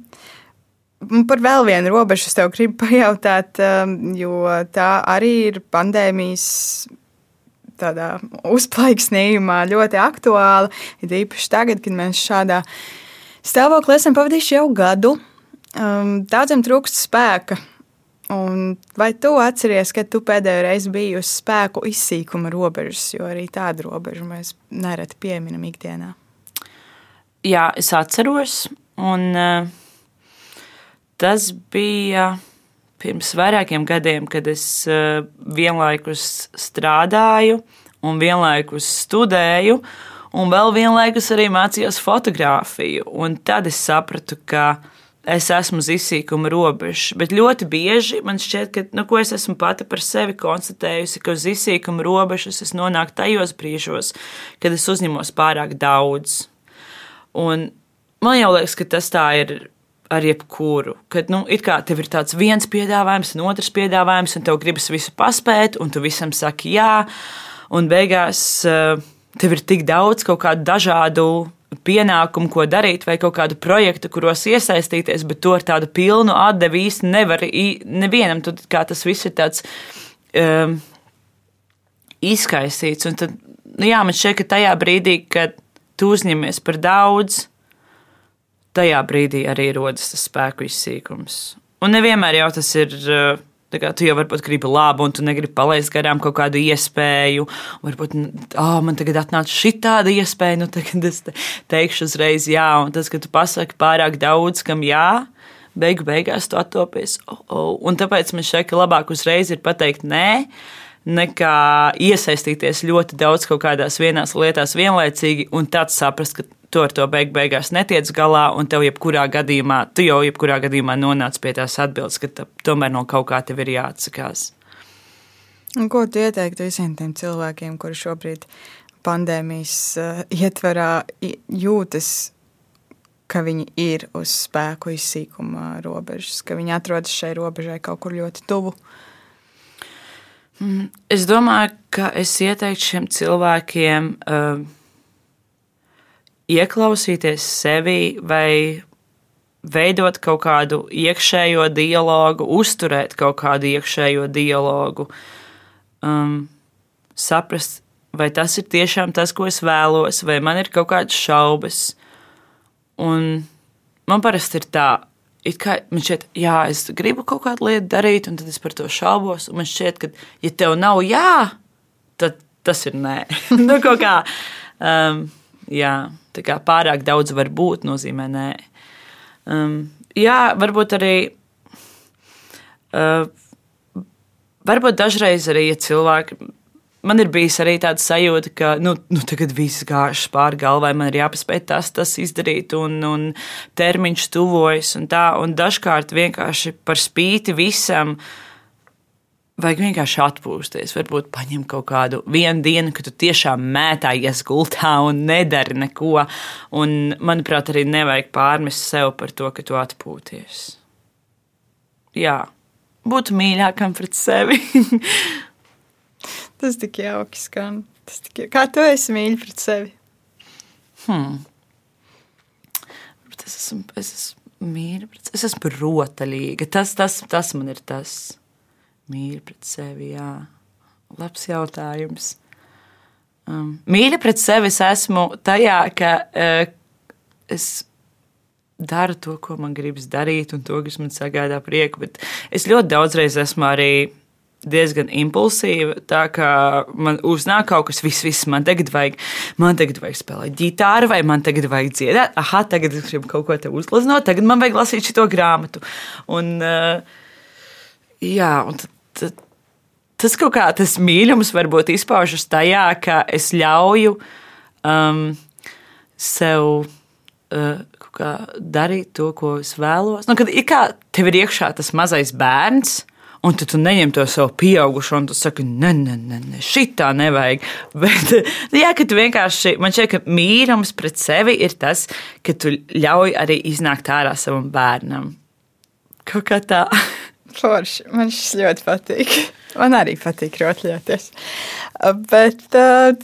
Un par vēl vienu robežu es tev gribu *laughs* pajautāt, um, jo tā arī ir pandēmijas tādā uzplaiksnījumā ļoti aktuāla. Ir īpaši tagad, kad mēs šādā stāvoklī esam pavadījuši jau gadu um, daudziem trūkst spēka. Un vai tu atceries, kad tu pēdējo reizi biji uz spēku izsīkuma robežas, jo arī tādu robežu mēs nereti pieminam ikdienā? Jā, es atceros, un uh, tas bija pirms vairākiem gadiem, kad es uh, vienlaikus strādāju un vienlaikus studēju, un vēl vienlaikus arī mācījos fotografiju. Un tad es sapratu, ka es esmu uz izsīkuma robežas. Bet ļoti bieži man šķiet, ka nu, es esmu pati par sevi konstatējusi, ka uz izsīkuma robežas es nonāku tajos brīžos, kad es uzņemos pārāk daudz. Un man jau liekas, ka tas tā ir ar jebkuru. Kad nu, tev ir tāds viens piedāvājums, un otrs piedāvājums, un tev gribas visu paspēt, un tu visam saki jā, un beigās uh, tev ir tik daudz kaut kādu dažādu pienākumu, ko darīt, vai kaut kādu projektu, kuros iesaistīties, bet to ar tādu pilnu atdevi īsti nevar nevienam. Tad tas viss ir tāds um, izkaisīts. Un tad, nu jā, man šķiet, ka tajā brīdī, kad tu uzņemies par daudz, tajā brīdī arī rodas tas spēku izsīkums. Un nevienmēr jau tas ir. Uh, tu jau varbūt gribi labu, un tu negribi palaist garām kaut kādu iespēju. Varbūt, oh, man tagad atnāca šī tāda iespēja, nu tagad es te, teikšu uzreiz jā. Un tas, ka tu pasaki pārāk daudz, kam jā, beigu beigās tu attopies. Oh, oh. Un tāpēc man ka labāk uzreiz ir pateikt nē nekā iesaistīties ļoti daudz kaut kādās vienās lietās vienlaicīgi un tad saprast, ka tu ar to beig beigās netiec galā, un tev jebkurā gadījumā, tu jau jebkurā gadījumā nonāc pie tās atbildes, ka tomēr no kaut kā tev ir jāatsakās. Un ko tu ieteiktu visiem tiem cilvēkiem, kuri šobrīd pandēmijas uh, ietverā jūtas, ka viņi ir uz spēku izsīkuma robežas, ka viņi atrodas šai robežai kaut kur ļoti tuvu? Mm, es domāju, ka es ieteiktu šiem cilvēkiem uh, ieklausīties sevi vai veidot kaut kādu iekšējo dialogu, uzturēt kaut kādu iekšējo dialogu, um, saprast, vai tas ir tiešām tas, ko es vēlos, vai man ir kaut kādas šaubas. Un man parasti ir tā, it kā man šķiet, jā, es gribu kaut kādu lietu darīt, un tad es par to šaubos. Man šķiet, ka, ja tev nav jā, tad tas ir nē. *laughs* nu, kaut kā. Um, jā kā pārāk daudz var būt, nozīmē nē. Um, jā, varbūt arī. Uh, varbūt dažreiz arī ja cilvēki. Man ir bijis arī tāda sajūta, ka nu, nu, tagad viss gāžas pāri galvai, man ir jāpaspēj tas, tas izdarīt, un, un termiņš tuvojas. Un, tā, un dažkārt vienkārši par spīti visam vajag vienkārši atpūsties. Varbūt paņem kaut kādu vienu dienu, kad tu tiešām mētājies gultā un nedari neko. Un, manuprāt, arī nevajag pārmest sev par to, ka tu atpūties. Jā, būt mīļākam pret sevi. *laughs* Tas tik jauki skan. Tas tik... Kā tu esi mīļš pret sevi? Hmm. Es esmu, es esmu mīļa, es esmu rotaļīga. Tas, tas, tas man ir tas mīļa pret sevi. Jā. Labs jautājums. Um, mīļa pret sevi es esmu tajā, ka uh, es daru to, ko man gribas darīt, un to, kas man sagādā prieku. Bet es ļoti daudzreiz esmu arī diezgan impulsīva. Tā kā man uznāk kaut kas, viss, viss man tagad vajag, man tagad vajag spēlēt ģitāru, vai man tagad vajag dziedāt. Ah, tagad es gribu kaut ko te uzlaznot, tagad man vajag lasīt šo grāmatu. Un, uh, jā, un tad tas kaut kā tas mīlestības varbūt izpaužas tajā, ka es ļauju um, sev uh, darīt to, ko es vēlos. Nu, kad ir kā tev ir iekšā tas mazais bērns. Un tad tu neņem to savu pieaugušo, un tu saki, nē, nē, nē, nē šitā nevajag. *laughs* Bet, jā, ka tu vienkārši, man šķiet, ka mīlestības pret sevi ir tas, ka tu ļauj arī iznākt ārā savam bērnam. Kaut kā tā. *laughs* Forši. Man šis ļoti patīk. Man arī patīk rotļoties. Bet uh,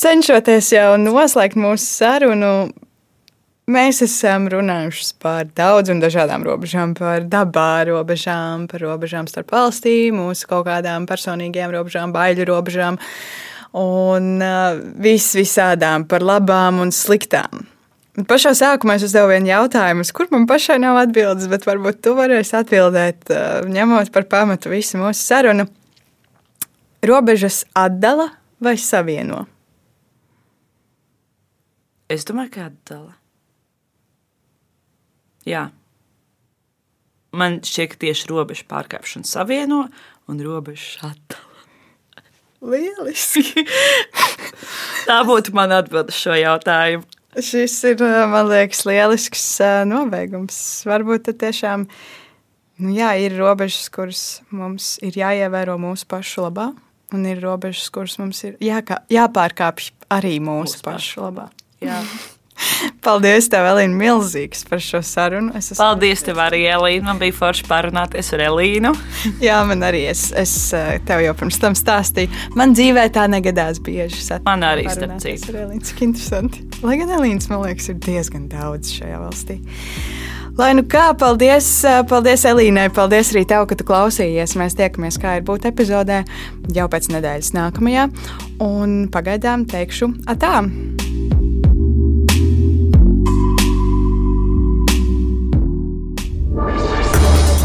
cenšoties jau noslēgt mūsu sarunu, mēs esam runājuši par daudzām dažādām robežām, par dabā robežām, par robežām starp valstīm, mūsu kaut kādām personīgajām robežām, baiļu robežām un uh, vis visādām par labām un sliktām. Pašā sākumā es uzdevu vienu jautājumu, uz kur man pašai nav atbildes, bet varbūt tu varēsi atbildēt, ņemot par pamatu visu mūsu sarunu. Robežas atdala vai savieno? Es domāju, ka atdala. Jā. Man šķiet, ka tieši robežu pārkāpšana savieno un robežu atdala. *laughs* Lieliski! *laughs* Tā būtu mana atbilde šo jautājumu. Šis ir, man liekas, lielisks nobeigums. Varbūt tiešām nu jā, ir robežas, kuras mums ir jāievēro mūsu pašu labā, un ir robežas, kuras mums ir jākā, jāpārkāpj arī mūsu, mūsu pašu labā. Jā. *laughs* *laughs* Paldies, tev, Elīna, milzīgs par šo sarunu. Es esmu... Paldies, tev arī, Elīna. Man bija forši parunāties ar Elīnu. *laughs* Jā, man arī. Es, es eh, tev jau pirms tam stāstīju. Man dzīvē tā negadās bieži. Man arī starp citu. Cik interesanti. Lai gan Elīnas, man liekas, ir diezgan daudz šajā valstī. Lai nu kā, paldies, eh, paldies Elīnai, paldies arī tev, ka tu klausījies. Mēs tiekamies kā ir būt epizodē jau pēc nedēļas nākamajā. Un pagaidām teikšu atā!